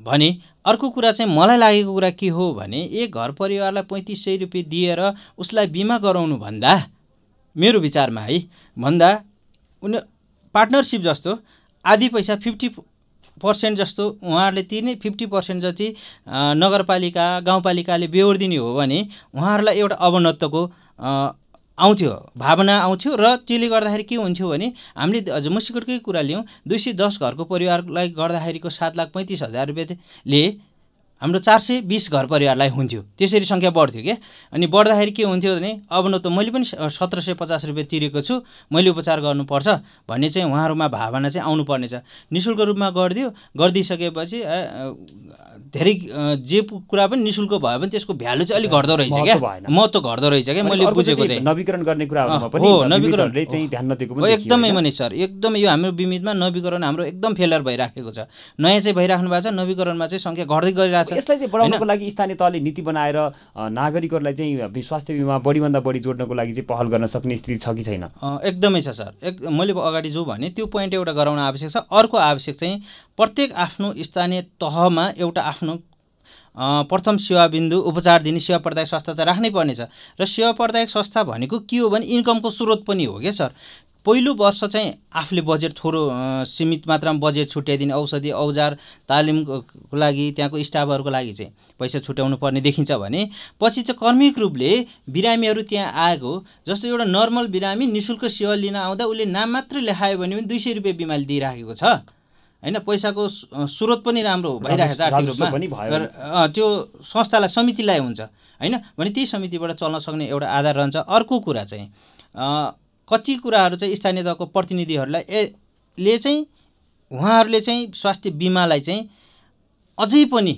भने अर्को कुरा चाहिँ मलाई लागेको कुरा के हो भने एक घर परिवारलाई पैँतिस सय रुपियाँ दिएर उसलाई बिमा गराउनु भन्दा मेरो विचारमा है भन्दा उनी पार्टनरसिप जस्तो आधी पैसा फिफ्टी पर्सेन्ट जस्तो उहाँहरूले तिर्ने फिफ्टी पर्सेन्ट जति नगरपालिका गाउँपालिकाले बेहोरिदिने हो भने उहाँहरूलाई एउटा अवनत्वको आउँथ्यो भावना आउँथ्यो र त्यसले गर्दाखेरि के हुन्थ्यो भने हामीले हजुर मुसिकोटकै कुरा लियौँ दुई सय दस घरको परिवारलाई गर्दाखेरिको सात लाख पैँतिस हजार रुपियाँले हाम्रो चार सय बिस घर परिवारलाई हुन्थ्यो। त्यसरी सङ्ख्या बढ्थ्यो क्या अनि बढ्दाखेरि के हुन्थ्यो भने अब न त मैले पनि सत्र सय पचास रुपियाँ तिरेको छु मैले उपचार गर्नुपर्छ भन्ने चाहिँ उहाँहरूमा भावना चाहिँ आउनुपर्ने छ। नि शुल्क रूपमा गरिदियो गरिदिइसकेपछि धेरै जे कुरा पनि नि शुल्क भयो भने त्यसको भ्यालु चाहिँ अलिक घट्दो रहेछ क्या? महत्त्व घट्दो रहेछ क्या? मैले बुझेको चाहिँ। नवीकरण गर्ने कुरा हो नवीकरण। एकदमै मनी सर एकदमै यो हाम्रो बिमितमा नवीकरण हाम्रो एकदम फेलर भइराखेको छ। नयाँ चाहिँ भइराख्नु भएको छ नवीकरणमा चाहिँ सङ्ख्या घट्दै गइरहेको छ। यसलाई चाहिँ बढाउनको लागि स्थानीय तहले नीति बनाएर नागरिकहरूलाई चाहिँ स्वास्थ्य बिमा बढीभन्दा बढी जोड्नको लागि चाहिँ पहल गर्न सक्ने स्थिति छ कि छैन? एकदमै छ सर। एक मैले अगाडि जो भने त्यो पोइन्ट एउटा गराउन आवश्यक छ। अर्को आवश्यक चाहिँ प्रत्येक आफ्नो स्थानीय तहमा एउटा आफ्नो प्रथम सेवा बिन्दु उपचार दिने सेवा प्रदायक संस्था त राख्नै पर्नेछ। र सेवा प्रदायक संस्था भनेको के हो भने इन्कमको स्रोत पनि हो क्या सर? पहिलो वर्ष चाहिँ आफूले बजेट थोरो सीमित मात्रामा बजेट छुट्याइदिने औषधि औजार तालिमको लागि त्यहाँको स्टाफहरूको लागि चाहिँ पैसा छुट्याउनु पर्ने देखिन्छ भने पछि चाहिँ कर्मिक रूपले बिरामीहरू त्यहाँ आएको जस्तो एउटा नर्मल बिरामी नि शुल्क सेवा लिन आउँदा उसले नाम मात्रै लेखायो भने पनि दुई सय रुपियाँ बिमारी दिइराखेको छ। होइन पैसाको स्रोत पनि राम्रो भइरहेको छ आर्थिक रूपमा। त्यो संस्थालाई समितिलाई हुन्छ। होइन भने त्यही समितिबाट चल्न सक्ने एउटा आधार रहन्छ। अर्को कुरा चाहिँ कति कुराहरू चाहिँ स्थानीय तहको प्रतिनिधिहरूलाई ए चाहिँ उहाँहरूले चाहिँ स्वास्थ्य बिमालाई चाहिँ अझै पनि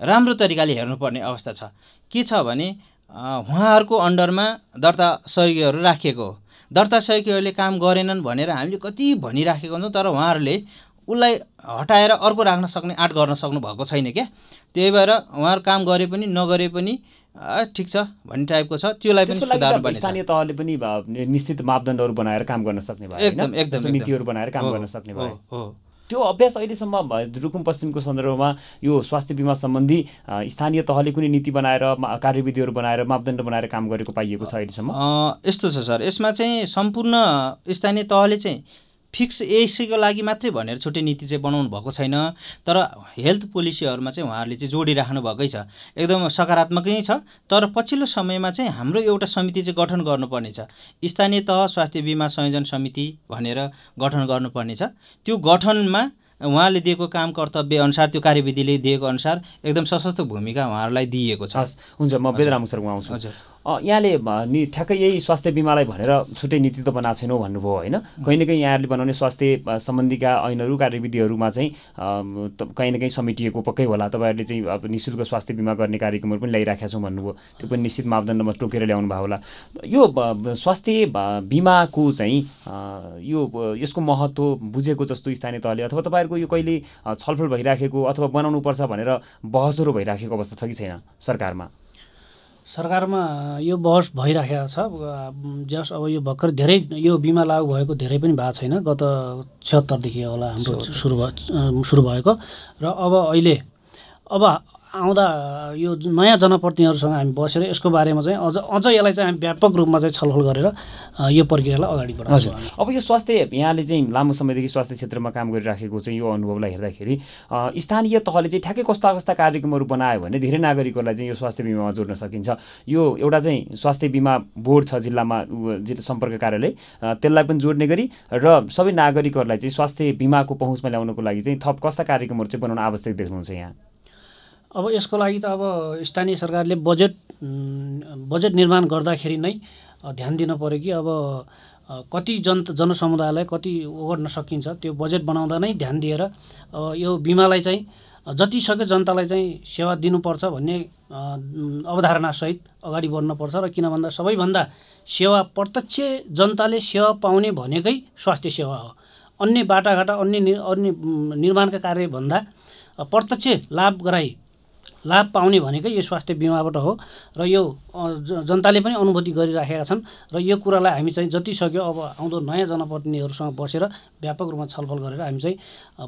राम्रो तरिकाले हेर्नुपर्ने अवस्था छ। के छ भने उहाँहरूको अन्डरमा दर्ता सहयोगीहरू राखिएको हो। दर्ता सहयोगीहरूले काम गरेनन् भनेर हामीले कति भनिराखेको हुन्छौँ तर उहाँहरूले उसलाई हटाएर अर्को राख्न सक्ने आँट गर्न सक्नु भएको छैन क्या। त्यही भएर उहाँहरू काम गरे पनि नगरे पनि ठिक छ भन्ने टाइपको छ। त्यसलाई पनि स्थानीय तहले पनि निश्चित मापदण्डहरू बनाएर काम गर्न सक्ने भयो एकदम एकदम नीतिहरू बनाएर काम गर्न सक्ने भयो। त्यो अभ्यास अहिलेसम्म रुकुम पश्चिमको सन्दर्भमा यो स्वास्थ्य बिमा सम्बन्धी स्थानीय तहले कुनै नीति बनाएर कार्यविधिहरू बनाएर मापदण्ड बनाएर काम गरेको पाइएको छ अहिलेसम्म? यस्तो छ सर। यसमा चाहिँ सम्पूर्ण स्थानीय तहले चाहिँ फिक्स यसैको लागि मात्रै भनेर छुट्टै नीति चाहिँ बनाउनु भएको छैन। तर हेल्थ पोलिसीहरूमा चाहिँ उहाँहरूले चाहिँ जोडिराख्नु भएकै छ। एकदम सकारात्मकै छ। तर पछिल्लो समयमा चाहिँ हाम्रो एउटा समिति चाहिँ गठन गर्नुपर्ने छ। स्थानीय तह स्वास्थ्य बिमा संयोजन समिति भनेर गठन गर्नुपर्ने छ। त्यो गठनमा उहाँले दिएको काम कर्तव्य अनुसार त्यो कार्यविधिले दिएको अनुसार एकदम सशक्त भूमिका उहाँहरूलाई दिएको छ। हुन्छ। म बेदराम सर आउँछु। हजुर। यहाँले नि ठ्याक्कै यही स्वास्थ्य बिमालाई भनेर छुट्टै नीति त बनाएको छैनौँ भन्नुभयो होइन। कहीँ न कहीँ यहाँहरूले बनाउने स्वास्थ्य सम्बन्धीका ऐनहरू कार्यविधिहरूमा चाहिँ कहीँ न कहीँ समेटिएको पक्कै होला। तपाईँहरूले चाहिँ अब नि शुल्क स्वास्थ्य बिमा गर्ने कार्यक्रमहरू पनि ल्याइराखेका छौँ भन्नुभयो। त्यो पनि निश्चित मापदण्डमा टोकेर ल्याउनु भयो होला। यो स्वास्थ्य बिमाको चाहिँ यो यसको महत्त्व बुझेको जस्तो स्थानीय तहले अथवा तपाईँहरूको यो कहिले छलफल भइराखेको अथवा बनाउनुपर्छ भनेर बहसहरू भइराखेको अवस्था छ कि छैन सरकारमा? सरकारमा यो बहस भइराखेको छ। जस अब यो भर्खर धेरै यो बिमा लागु भएको धेरै पनि भएको छैन। गत छिहत्तरदेखि होला हाम्रो सुरु भयो सुरु भएको। र अब अहिले अब आउँदा यो नयाँ जनप्रतिनिधिहरूसँग हामी बसेर यसको बारेमा चाहिँ अझ अझ यसलाई चाहिँ हामी व्यापक रूपमा चाहिँ छलफल गरेर यो प्रक्रियालाई अगाडि बढाउँछौँ अब यो स्वास्थ्य यहाँले चाहिँ लामो समयदेखि स्वास्थ्य क्षेत्रमा काम गरिराखेको चाहिँ यो अनुभवलाई हेर्दाखेरि स्थानीय तहले चाहिँ ठ्याक्कै कस्ता कस्ता कार्यक्रमहरू बनायो भने धेरै नागरिकहरूलाई चाहिँ यो स्वास्थ्य बिमामा जोड्न सकिन्छ। यो एउटा चाहिँ स्वास्थ्य बिमा बोर्ड छ जिल्लामा सम्पर्क कार्यालय त्यसलाई पनि जोड्ने गरी र सबै नागरिकहरूलाई चाहिँ स्वास्थ्य बिमाको पहुँचमा ल्याउनको लागि चाहिँ थप कस्ता कार्यक्रमहरू चाहिँ बनाउन आवश्यक देख्नुहुन्छ यहाँ। अब यसको लागि त अब स्थानीय सरकारले बजेट बजेट निर्माण गर्दाखेरि नै ध्यान दिन पऱ्यो कि अब कति जन जनसमुदायलाई कति ओगट्न सकिन्छ त्यो बजेट बनाउँदा नै ध्यान दिएर यो बिमालाई चाहिँ जति सक्यो जनतालाई चाहिँ सेवा दिनुपर्छ भन्ने अवधारणासहित अगाडि बढ्नुपर्छ र किन भन्दा सबैभन्दा सेवा प्रत्यक्ष जनताले सेवा पाउने भनेकै स्वास्थ्य सेवा हो। अन्य बाटाघाटा अन्य अन्य निर्माणका कार्यभन्दा प्रत्यक्ष लाभ गराई लाभ पाउने भनेकै यो स्वास्थ्य बिमाबाट हो र यो जनताले पनि अनुभूति गरिराखेका छन् र यो कुरालाई हामी चाहिँ जति सक्यो अब आउँदो नयाँ जनप्रतिनिधिहरूसँग बसेर व्यापक रूपमा छलफल गरेर हामी चाहिँ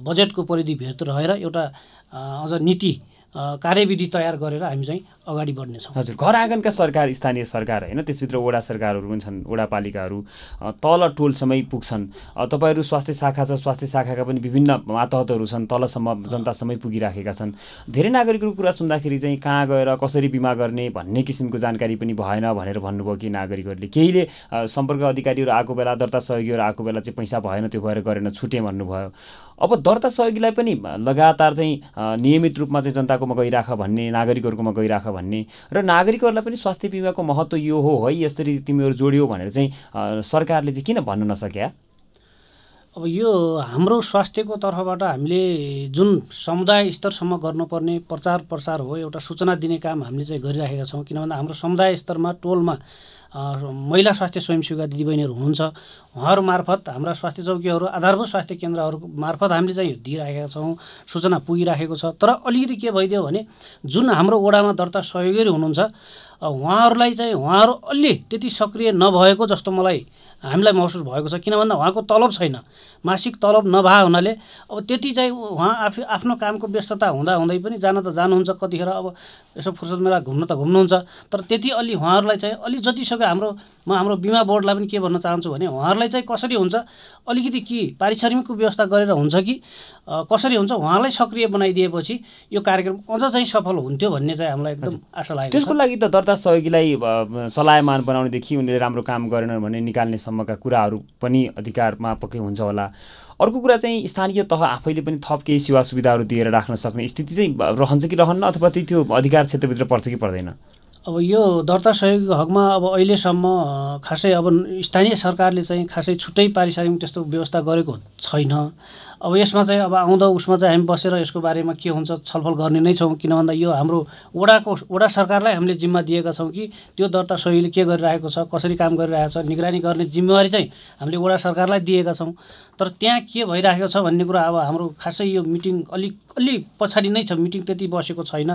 बजेटको परिधिभित्र रहेर एउटा अझ नीति कार्यविधि तयार गरेर हामी चाहिँ अगाडि बढ्नेछौँ। हजुर घर आँगनका सरकार स्थानीय सरकार होइन त्यसभित्र वडा सरकारहरू पनि छन् वडापालिकाहरू तल टोलसम्मै पुग्छन्। तपाईँहरू स्वास्थ्य शाखा छ स्वास्थ्य शाखाका पनि विभिन्न मातहतहरू छन् तलसम्म जनतासम्मै पुगिराखेका छन्। धेरै नागरिकहरूको कुरा सुन्दाखेरि चाहिँ कहाँ गएर कसरी बिमा गर्ने भन्ने किसिमको जानकारी पनि भएन भनेर भन्नुभयो कि नागरिकहरूले। केहीले सम्पर्क अधिकारीहरू आएको बेला दर्ता सहयोगीहरू आएको बेला चाहिँ पैसा भएन त्यो भएर गरेन छुटेँ भन्नुभयो। अब दर्ता सहयोगीलाई पनि लगातार चाहिँ नियमित रूपमा चाहिँ जनताकोमा गइराख भन्ने नागरिकहरूकोमा गइराख भन्ने र नागरिकहरूलाई पनि स्वास्थ्य बिमाको महत्त्व यो हो है यसरी तिमीहरू जोड्यौ भनेर चाहिँ सरकारले चाहिँ किन भन्न नसक्या? अब यो हाम्रो स्वास्थ्यको तर्फबाट हामीले जुन समुदाय स्तरसम्म गर्नुपर्ने प्रचार प्रसार हो एउटा सूचना दिने काम हामीले चाहिँ गरिराखेका छौँ। किन भन्दा हाम्रो समुदाय स्तरमा टोलमा महिला स्वास्थ्य स्वयंसेविका दिदीबहिनीहरू हुनुहुन्छ उहाँहरू मार्फत हाम्रा स्वास्थ्य चौकीहरू आधारभूत स्वास्थ्य केन्द्रहरू मार्फत हामीले चाहिँ दिइराखेका छौँ सूचना पुगिराखेको छ। तर अलिकति के भइदियो भने जुन हाम्रो ओडामा दर्ता सहयोगीहरू हुनुहुन्छ उहाँहरूलाई चाहिँ उहाँहरू अलि त्यति सक्रिय नभएको जस्तो मलाई हामीलाई महसुस भएको छ। किन भन्दा उहाँको तलब छैन। मासिक तलब नभए हुनाले अब त्यति चाहिँ उहाँ आफै आफ्नो कामको व्यस्तता हुँदा हुँदै पनि जान त जानुहुन्छ कतिखेर। अब यसो फुर्सद मेला घुम्न त घुम्नुहुन्छ। तर त्यति अलि उहाँहरूलाई चाहिँ अलि जति सक्यो हाम्रो म हाम्रो बिमा बोर्डलाई पनि के भन्न चाहन्छु भने उहाँहरूलाई चाहिँ कसरी हुन्छ अलिकति के पारिश्रमिकको व्यवस्था गरेर हुन्छ कि कसरी हुन्छ उहाँलाई सक्रिय बनाइदिएपछि यो कार्यक्रम अझ चाहिँ सफल हुन्थ्यो भन्ने चाहिँ हामीलाई एकदम आशा लागेको त्यसको लागि त दर्ता सहयोगीलाई चलायमान बनाउनेदेखि उनीहरूले राम्रो काम गरेनन् भने निकाल्नेसम्मका कुराहरू पनि अधिकारमा पक्कै हुन्छ होला। अर्को कुरा चाहिँ स्थानीय तह आफैले पनि थप केही सेवा सुविधाहरू दिएर राख्न सक्ने स्थिति चाहिँ रहन्छ कि रहन्न अथवा त्यो अधिकार क्षेत्रभित्र पर्छ कि पर्दैन? अब यो दर्ता सहयोगीको हकमा अब अहिलेसम्म खासै अब स्थानीय सरकारले चाहिँ खासै छुट्टै पारिश्रमिक त्यस्तो व्यवस्था गरेको छैन। अब यसमा चाहिँ अब आउँदो उसमा चाहिँ हामी बसेर यसको बारेमा के हुन्छ छलफल गर्ने नै छौँ। किन भन्दा यो हाम्रो वडाको वडा सरकारलाई हामीले जिम्मा दिएका छौँ कि त्यो दर्ता सहयोगीले के गरिरहेको छ कसरी काम गरिरहेको छ निगरानी गर्ने जिम्मेवारी चाहिँ हामीले वडा सरकारलाई दिएका छौँ। तर त्यहाँ के भइरहेको छ भन्ने कुरा अब हाम्रो खासै यो मिटिङ अलिक अलि पछाडि नै छ। मिटिङ त्यति बसेको छैन।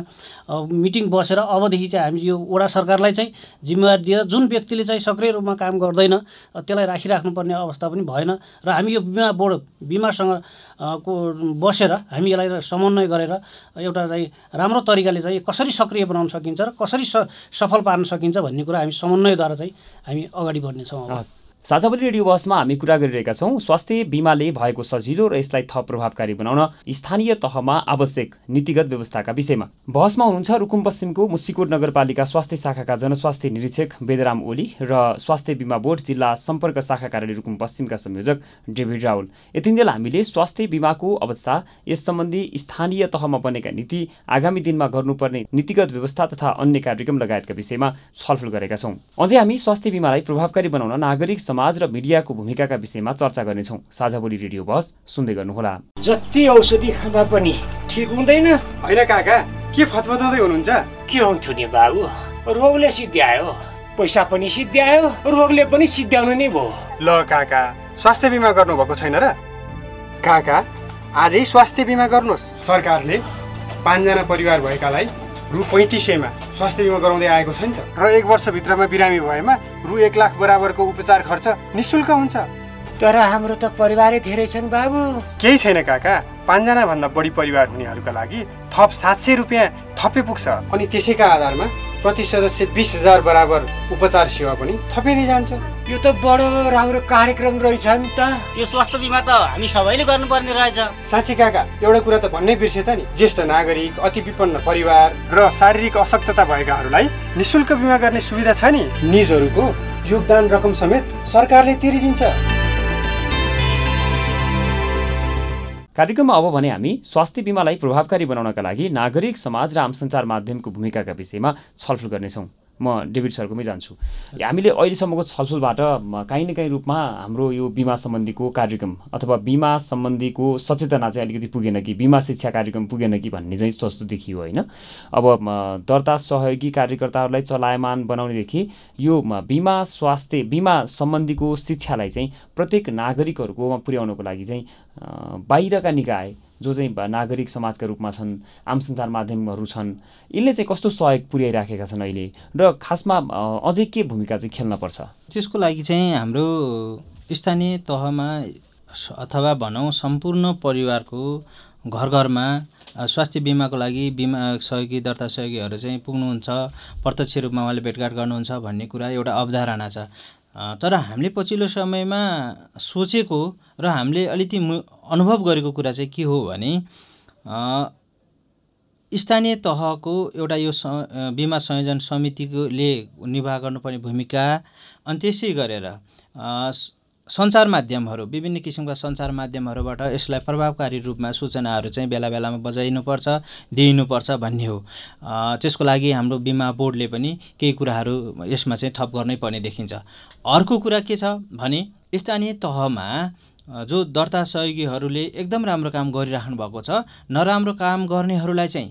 मिटिङ बसेर अबदेखि चाहिँ हामी यो वडा सरकारलाई चाहिँ जिम्मेवारी दिएर जुन व्यक्तिले चाहिँ सक्रिय रूपमा काम गर्दैन त्यसलाई राखिराख्नुपर्ने अवस्था पनि भएन। र हामी यो बिमा बोर्ड बिमासँग को बसेर हामी यसलाई समन्वय गरेर एउटा चाहिँ राम्रो तरिकाले चाहिँ कसरी सक्रिय बनाउन सकिन्छ र कसरी सफल पार्न सकिन्छ भन्ने कुरा हामी समन्वयद्वारा चाहिँ हामी अगाडि बढ्नेछौँ साझावली रेडियो बहसमा हामी कुरा गरिरहेका छौँ। स्वास्थ्य बिमाले भएको सजिलो र यसलाई थप प्रभावकारी बनाउन स्थानीय तहमा आवश्यक नीतिगत व्यवस्थाका विषयमा। बहसमा हुनुहुन्छ रुकुम पश्चिमको मुसिकोट नगरपालिका स्वास्थ्य शाखाका जनस्वास्थ्य निरीक्षक वेदराम ओली र स्वास्थ्य बिमा बोर्ड जिल्ला सम्पर्क शाखा कार्यालय रुकुम पश्चिमका संयोजक डेभिड राउल यतिन्जेल हामीले स्वास्थ्य बिमाको अवस्था यस सम्बन्धी स्थानीय तहमा बनेका नीति आगामी दिनमा गर्नुपर्ने नीतिगत व्यवस्था तथा अन्य कार्यक्रम लगायतका विषयमा छलफल गरेका छौँ। अझै हामी स्वास्थ्य बिमालाई प्रभावकारी बनाउन नागरिक समाज र मिडियाको भूमिकाका विषयमा चर्चा गर्नेछौँ। साझा बोली रेडियो बस सुन्दै गर्नुहोला। जति औषधि खाँदा पनि ठिक हुँदैन। होइन काका के फतफताउँदै हुनुहुन्छ? के हुन्थ्यो नि बाबु? रोगले सिद्ध्यायो पैसा पनि सिद्ध्यायो रोगले पनि सिद्ध्याउनु नै भयो। ल काका स्वास्थ्य बिमा गर्नुभएको छैन र? काका आजै स्वास्थ्य बिमा गर्नुहोस्। सरकारले पाँचजना परिवार भएकालाई रु पैँतिस सयमा स्वास्थ्य बिमा गराउँदै आएको छ नि त। र एक वर्षभित्रमा बिरामी भएमा रु एक लाख बराबरको उपचार खर्च निशुल्क हुन्छ। तर हाम्रो त परिवारै धेरै छन् बाबु। केही छैन काका। पाँचजनाभन्दा बढी परिवार हुनेहरूका लागि थप सात सय रुपियाँ थपे पुग्छ। अनि त्यसैका आधारमा प्रति सदस्य बिस हजार बराबर उपचार सेवा पनि थपिँदै जान्छ। यो त बडो राम्रो कार्यक्रम रहेछ नि त। यो स्वास्थ्य बिमा त हामी सबैले गर्नुपर्ने रहेछ। साँच्ची काका एउटा कुरा त भन्नै बिर्सेछ नि। ज्येष्ठ नागरिक अति विपन्न परिवार र शारीरिक अशक्तता भएकाहरूलाई निशुल्क बिमा गर्ने सुविधा छ नि। निजहरूको योगदान रकम समेत सरकारले तिरिदिन्छ। कार्यक्रममा अब भने हामी स्वास्थ्य बिमालाई प्रभावकारी बनाउनका लागि नागरिक समाज र आम सञ्चार माध्यमको भूमिकाका विषयमा छलफल गर्नेछौँ। म डेभिड सरकोमै जान्छु। हामीले अहिलेसम्मको छलफलबाट काहीँ न काहीँ रूपमा हाम्रो यो बिमा सम्बन्धीको कार्यक्रम अथवा बिमा सम्बन्धीको सचेतना चाहिँ अलिकति पुगेन कि बिमा शिक्षा कार्यक्रम पुगेन कि भन्ने चाहिँ जस्तो देखियो होइन। अब दर्ता सहयोगी कार्यकर्ताहरूलाई चलायमान बनाउनेदेखि यो बिमा स्वास्थ्य बिमा सम्बन्धीको शिक्षालाई चाहिँ प्रत्येक नागरिकहरूकोमा पुर्याउनको लागि चाहिँ बाहिरका निकाय जो चाहिँ नागरिक समाजका रूपमा छन् आम सञ्चार माध्यमहरू छन् यसले चाहिँ कस्तो सहयोग पुर्याइराखेका छन् अहिले? र खासमा अझै के भूमिका चाहिँ खेल्न पर्छ? त्यसको लागि चाहिँ हाम्रो स्थानीय तहमा अथवा भनौँ सम्पूर्ण परिवारको घर घरमा स्वास्थ्य बिमाको लागि बिमा सहयोगी दर्ता सहयोगीहरू चाहिँ पुग्नुहुन्छ प्रत्यक्ष रूपमा उहाँले भेटघाट गर्नुहुन्छ भन्ने कुरा एउटा अवधारणा छ। तर हामीले पछिल्लो समयमा सोचेको र हामीले अलिकति अनुभव गरेको कुरा चाहिँ के हो भने स्थानीय तहको एउटा यो बिमा संयोजन समितिकोले निर्वाह गर्नुपर्ने भूमिका अनि त्यसै गरेर सञ्चार माध्यमहरू विभिन्न किसिमका सञ्चार माध्यमहरूबाट यसलाई प्रभावकारी रूपमा सूचनाहरू चाहिँ बेला बेलामा बजाइनुपर्छ दिइनुपर्छ भन्ने हो। त्यसको लागि हाम्रो बिमा बोर्डले पनि केही कुराहरू यसमा चाहिँ थप गर्नै पर्ने देखिन्छ। अर्को कुरा के छ भने स्थानीय तहमा जो दर्ता सहयोगीहरूले एकदम राम्रो काम गरिराख्नु भएको छ नराम्रो काम गर्नेहरूलाई चाहिँ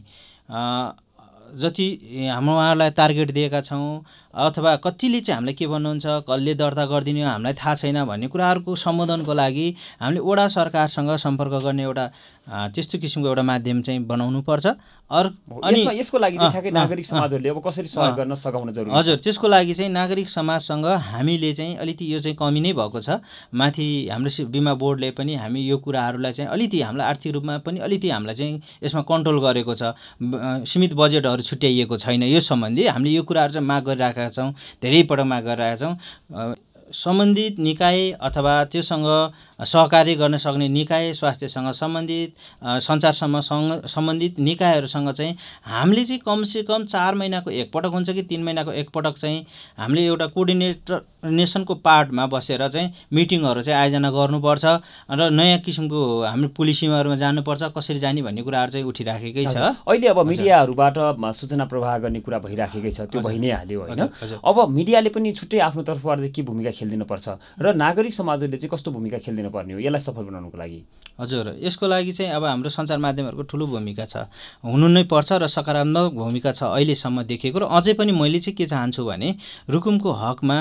जति हाम्रो उहाँहरूलाई टार्गेट दिएका छौँ अथवा कतिले चाहिँ हामीलाई के भन्नुहुन्छ कसले दर्ता गरिदिने हो हामीलाई थाहा छैन भन्ने कुराहरूको सम्बोधनको लागि हामीले वडा सरकारसँग सम्पर्क गर्ने एउटा त्यस्तो किसिमको एउटा माध्यम चाहिँ बनाउनु पर्छ। अनि यसको लागि नागरिक समाजहरूले अब कसरी सहयोग गर्न सघाउन जरुरी हजुर त्यसको लागि चाहिँ नागरिक समाजसँग हामीले चाहिँ अलिकति यो चाहिँ कमी नै भएको छ। माथि हाम्रो बिमा बोर्डले पनि हामी यो कुराहरूलाई चाहिँ अलिकति हामीलाई आर्थिक रूपमा पनि अलिकति हामीलाई चाहिँ यसमा कन्ट्रोल गरेको छ। सीमित बजेटहरू छुट्याइएको छैन। यो सम्बन्धी हामीले यो कुराहरू चाहिँ माग गरिरहेका छौँ धेरै पटक माग गरिरहेका छौँ सम्बन्धित निकाय अथवा त्योसँग सहकार्य गर्न सक्ने निकाय स्वास्थ्यसँग सम्बन्धित सञ्चारसँग सम्बन्धित निकायहरूसँग चाहिँ हामीले चाहिँ कमसेकम चार महिनाको एकपटक हुन्छ कि तिन महिनाको एकपटक चाहिँ हामीले एउटा कोअर्डिनेटर नेसनको पार्टमा बसेर चाहिँ मिटिङहरू चाहिँ आयोजना गर्नुपर्छ र नयाँ किसिमको हाम्रो पोलिसीहरूमा जानुपर्छ कसरी जाने भन्ने कुराहरू चाहिँ उठिराखेकै छ। अहिले अब मिडियाहरूबाट सूचना प्रवाह गर्ने कुरा भइराखेकै छ। त्यो भइ नै हाल्यो होइन? अब मिडियाले पनि छुट्टै आफ्नो तर्फबाट के भूमिका खेलिदिनुपर्छ। र नागरिक समाजहरूले चाहिँ कस्तो भूमिका खेलिदिनु पर्ने हो? यसलाई सफल बनाउनुको लागि। हजुर यसको लागि चाहिँ अब हाम्रो सञ्चार माध्यमहरूको ठुलो भूमिका छ। हुनु नै पर्छ र सकारात्मक भूमिका छ अहिलेसम्म देखेको र अझै पनि मैले चाहिँ के चाहन्छु भने रुकुमको हकमा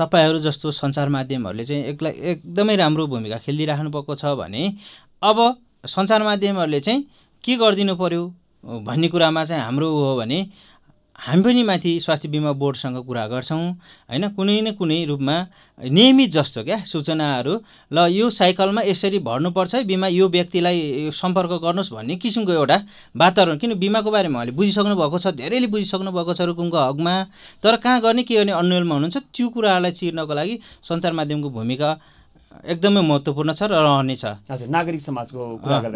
तपाईँहरू जस्तो सञ्चार माध्यमहरूले चाहिँ एकलाई एकदमै राम्रो भूमिका खेलिदिइराख्नु भएको छ भने अब सञ्चार माध्यमहरूले चाहिँ के गरिदिनु पर्यो भन्ने कुरामा चाहिँ हाम्रो हो भने हामी पनि माथि स्वास्थ्य बिमा बोर्डसँग कुरा गर्छौँ होइन? कुनै न कुनै रूपमा नियमित जस्तो क्या? सूचनाहरू। ल यो साइकलमा यसरी भर्नुपर्छ है बिमा यो व्यक्तिलाई सम्पर्क गर्नुहोस् भन्ने किसिमको एउटा वातावरण। किन? बिमाको बारेमा उहाँले बुझिसक्नु भएको छ धेरैले बुझिसक्नु भएको छ रुकुमको हकमा। तर कहाँ गर्ने के गर्ने अन्यलमा हुनुहुन्छ त्यो कुराहरूलाई चिर्नको लागि सञ्चार माध्यमको भूमिका एकदमै महत्त्वपूर्ण छ र रहनेछ हजुर नागरिक समाजको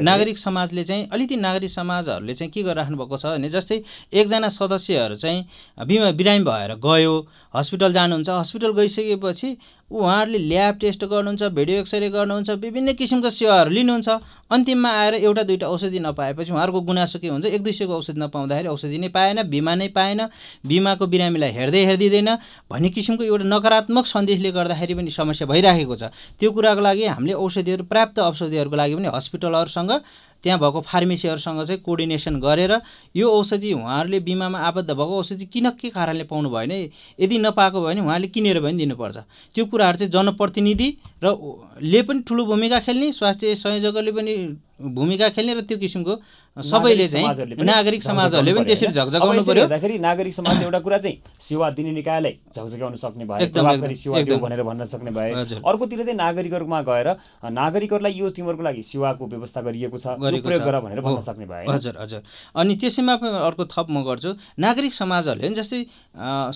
नागरिक समाजले चाहिँ अलिकति नागरिक समाजहरूले चाहिँ के गरिराख्नु भएको छ भने जस्तै एकजना सदस्यहरू चाहिँ बिमा बिरामी भएर गयो हस्पिटल जानुहुन्छ। हस्पिटल गइसकेपछि उहाँहरूले ल्याब टेस्ट गर्नुहुन्छ भिडियो एक्सरे गर्नुहुन्छ विभिन्न किसिमको सेवाहरू लिनुहुन्छ। अन्तिममा आएर एउटा दुइटा औषधि नपाएपछि उहाँहरूको गुनासो के हुन्छ? एक दुई सयको औषधि नपाउँदाखेरि औषधि नै पाएन बिमा नै पाएन बिमाको बिरामीलाई हेर्दै हेरिदिँदैन भन्ने किसिमको एउटा नकारात्मक सन्देशले गर्दाखेरि पनि समस्या भइराखेको छ। त्यो कुराको लागि हामीले औषधिहरू पर्याप्त औषधिहरूको लागि पनि हस्पिटलहरूसँग त्यहाँ भएको फार्मेसीहरूसँग चाहिँ कोर्डिनेसन गरेर यो औषधि उहाँहरूले बिमामा आबद्ध भएको औषधि किन के कारणले पाउनु भएन? यदि नपाएको भयो भने उहाँले किनेर पनि दिनुपर्छ। त्यो कुराहरू चाहिँ जनप्रतिनिधि र ले पनि ठुलो भूमिका खेल्ने स्वास्थ्य संयोजकहरूले पनि भूमिका खेल्ने र त्यो किसिमको सबैले चाहिँ नागरिक समाजहरूले पनि त्यसरी झकझगाउनु पर्यो। नागरिक समाजले एउटा कुरा चाहिँ सेवा दिने निकायलाई झकझगाउन सक्ने प्रभावकारी सेवा दियो भनेर भन्न सक्ने भए अर्कोतिर चाहिँ नागरिकहरूमा गएर नागरिकहरूलाई यो तिमीहरूको लागि सेवाको व्यवस्था गरिएको छ प्रयोग गर भनेर भन्न सक्ने भए हजुर हजुर। अनि त्यसैमा अर्को थप म गर्छु नागरिक समाजहरूले जस्तै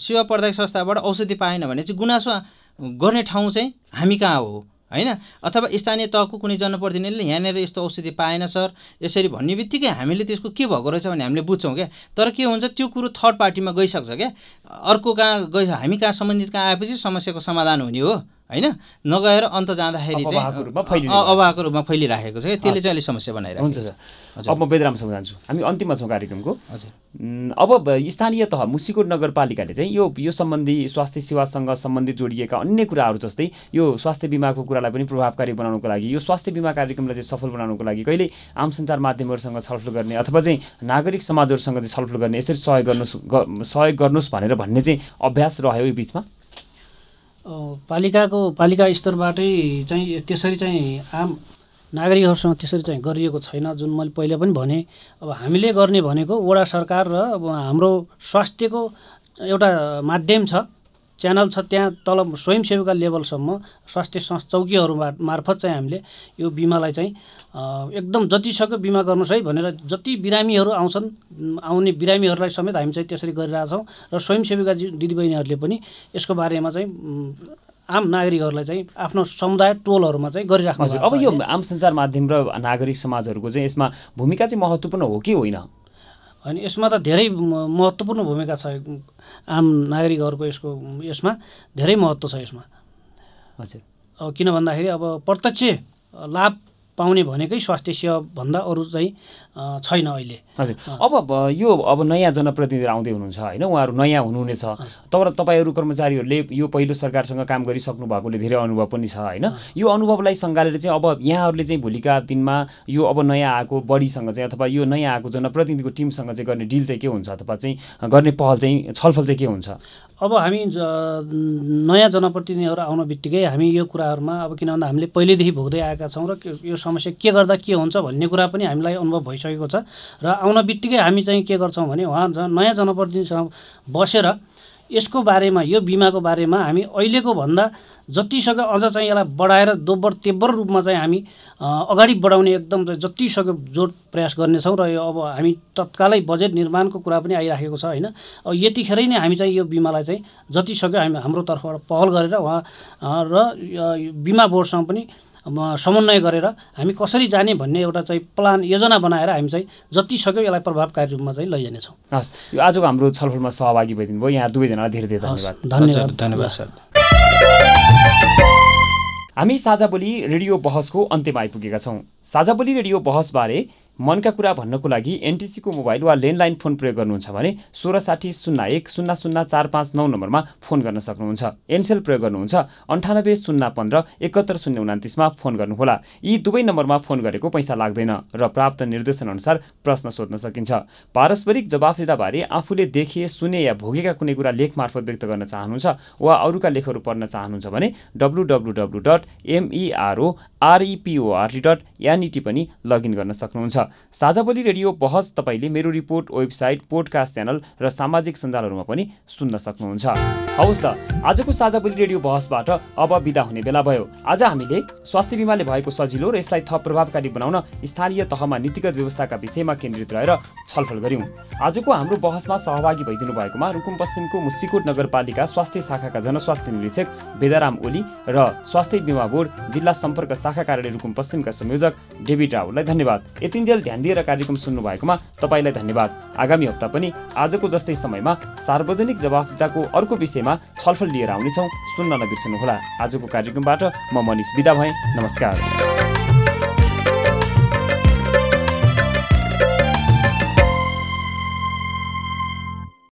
सेवा प्रदायक संस्थाबाट औषधि पाएन भने चाहिँ गुनासो गर्ने ठाउँ चाहिँ हामी कहाँ हो? होइन? अथवा स्थानीय तहको कुनै जनप्रतिनिधिले यहाँनिर यस्तो औषधि पाएन सर। यसरी भन्ने बित्तिकै हामीले त्यसको के भएको रहेछ भने हामीले बुझ्छौँ क्या? तर के हुन्छ त्यो कुरो थर्ड पार्टीमा गइसक्छ क्या? अर्को कहाँ गइ हामी कहाँ सम्बन्धित कहाँ आएपछि समस्याको समाधान हुने हो? होइन? नगएर अन्त जाँदाखेरि चाहिँ अभावको रूपमा फैलिराखेको छ। त्यसले चाहिँ अलिक समस्या बनाइरहेको हुन्छ अब म बेदरामसँग जान्छु। हामी अन्तिममा छौँ कार्यक्रमको। अब स्थानीय तह मुसिकोट नगरपालिकाले चाहिँ यो यो सम्बन्धी स्वास्थ्य सेवासँग सम्बन्धित जोडिएका अन्य कुराहरू जस्तै यो स्वास्थ्य बिमाको कुरालाई पनि प्रभावकारी बनाउनको लागि यो स्वास्थ्य बिमा कार्यक्रमलाई चाहिँ सफल बनाउनको लागि कहिले आम सञ्चार माध्यमहरूसँग छलफल गर्ने अथवा चाहिँ नागरिक समाजहरूसँग चाहिँ छलफल गर्ने यसरी सहयोग गर्नुहोस् सहयोग गर्नुहोस् भनेर भन्ने चाहिँ अभ्यास रह्यो यो बिचमा? पालिकाको पालिका स्तरबाटै चाहिँ त्यसरी चाहिँ आम नागरिकहरूसँग त्यसरी चाहिँ गरिएको छैन जुन मैले पहिला पनि भने। अब हामीले गर्ने भनेको वडा सरकार र अब हाम्रो स्वास्थ्यको एउटा माध्यम छ। च्यानल छ त्यहाँ तल स्वयंसेविका लेभलसम्म स्वास्थ्य चौकीहरू मार्फत चाहिँ हामीले यो बिमालाई चाहिँ एकदम जति सक्यो बिमा गर्नुहोस् है भनेर जति बिरामीहरू आउँछन् आउने बिरामीहरूलाई समेत हामी चाहिँ त्यसरी गरिरहेछौँ र स्वयंसेविका दिदीबहिनीहरूले पनि यसको बारेमा चाहिँ आम नागरिकहरूलाई चाहिँ आफ्नो समुदाय टोलहरूमा चाहिँ गरिराख्नु अब यो आम सञ्चार माध्यम र नागरिक समाजहरूको चाहिँ यसमा भूमिका चाहिँ महत्त्वपूर्ण हो कि होइन? होइन यसमा त धेरै महत्त्वपूर्ण भूमिका छ आम नागरिकहरूको यसको यसमा धेरै महत्त्व छ यसमा। हजुर। किन भन्दाखेरि अब प्रत्यक्ष लाभ पाउने भनेकै स्वास्थ्य सेवा भन्दा अरू चाहिँ छैन अहिले। हजुर। अब यो अब नयाँ जनप्रतिनिधि आउँदै हुनुहुन्छ होइन? उहाँहरू नयाँ हुनुहुनेछ। तर तपाईँहरू कर्मचारीहरूले यो पहिलो सरकारसँग काम गरिसक्नु भएकोले धेरै अनुभव पनि छ होइन? यो अनुभवलाई सङ्घालेर चाहिँ अब यहाँहरूले चाहिँ भोलिका दिनमा यो अब नयाँ आएको बडीसँग चाहिँ अथवा यो नयाँ आएको जनप्रतिनिधिको टिमसँग चाहिँ गर्ने डिल चाहिँ के हुन्छ? अथवा चाहिँ गर्ने पहल चाहिँ छलफल चाहिँ के हुन्छ? अब हामी नयाँ जनप्रतिनिधिहरू आउन बित्तिकै हामी यो कुराहरूमा अब किन भन्दा हामीले पहिल्यैदेखि भोग्दै आएका छौँ र यो समस्या के गर्दा के हुन्छ भन्ने कुरा पनि हामीलाई अनुभव भइसकेको छ। र आउन बित्तिकै हामी चाहिँ के गर्छौँ भने उहाँ नयाँ जनप्रतिनिधिसँग बसेर यसको बारेमा यो बिमाको बारेमा हामी अहिलेको भन्दा जतिसक्यो अझ चाहिँ यसलाई बढाएर दोब्बर तेब्बर रूपमा चाहिँ हामी अगाडि बढाउने एकदम जतिसक्यो जोड प्रयास गर्नेछौँ र यो अब हामी तत्कालै बजेट निर्माणको कुरा पनि आइराखेको छ होइन? अब यतिखेरै नै हामी चाहिँ यो बिमालाई चाहिँ जतिसक्यो हामी हाम्रो तर्फबाट पहल गरेर उहाँ र बिमा बोर्डसँग पनि समन्वय गरेर हामी कसरी जाने भन्ने एउटा चाहिँ प्लान योजना बनाएर हामी चाहिँ जति सक्यो यसलाई प्रभावकारी रूपमा चाहिँ लैजानेछौँ। हस् यो आजको हाम्रो छलफलमा सहभागी भइदिनु भयो। यहाँ दुवैजनालाई धेरै धेरै धन्यवाद। धन्यवाद धन्यवाद सर। हामी साझा बोली रेडियो बहसको अन्त्यमा आइपुगेका छौँ। साझा बोली रेडियो बहसबारे मनका कुरा भन्नको लागि एनटिसीको मोबाइल वा ल्यान्डलाइन फोन प्रयोग गर्नुहुन्छ भने सोह्र साठी शून्य एक शून्य शून्य चार पाँच नौ नम्बरमा फोन गर्न सक्नुहुन्छ। एनसेल प्रयोग गर्नुहुन्छ। अन्ठानब्बे शून्य पन्ध्र एकहत्तर शून्य उनातिसमा फोन गर्नुहोला। यी दुवै नम्बरमा फोन गरेको पैसा लाग्दैन र प्राप्त निर्देशनअनुसार प्रश्न सोध्न सकिन्छ। पारस्परिक जवाफदिताबारे आफूले देखे सुने या भोगेका कुनै कुरा लेख मार्फत व्यक्त गर्न चाहनुहुन्छ वा अरूका लेखहरू पढ्न चाहनुहुन्छ भने W W W dot M E R O R E P O R T dot N E T पनि लगइन गर्न सक्नुहुन्छ। साझा बोली रेडियो बहस तपाईँले मेरो रिपोर्ट वेबसाइट पोडकास्ट च्यानल र सामाजिक सञ्जालहरूमा पनि सुन्न सक्नुहुन्छ। हवस् त आजको साझा बोली रेडियो बहसबाट अब बिदा हुने बेला भयो। आज हामीले स्वास्थ्य बिमाले भएको सजिलो र यसलाई थप प्रभावकारी बनाउन स्थानीय तहमा नीतिगत व्यवस्थाका विषयमा केन्द्रित रहेर छलफल गऱ्यौँ। आजको हाम्रो बहसमा सहभागी भइदिनु भएकोमा रुकुम पश्चिमको मुसिकोट नगरपालिका स्वास्थ्य शाखाका जनस्वास्थ्य निरीक्षक बेदाराम ओली र स्वास्थ्य बिमा बोर्ड जिल्ला सम्पर्क शाखा कार्यालय रुकुम पश्चिमका संयोजक डेभिड रावललाई धन्यवाद। यतिन्जेल ध्यान दिएर कार्यक्रम सुन्नु भएकोमा तपाईँलाई धन्यवाद। आगामी हप्ता पनि आजको जस्तै समयमा सार्वजनिक जवाफदिताको अर्को विषयमा छलफल लिएर आउनेछौँ। सुन्न नबिर्सनुहोला। आजको कार्यक्रमबाट म मनिष बिदा भएँ। नमस्कार।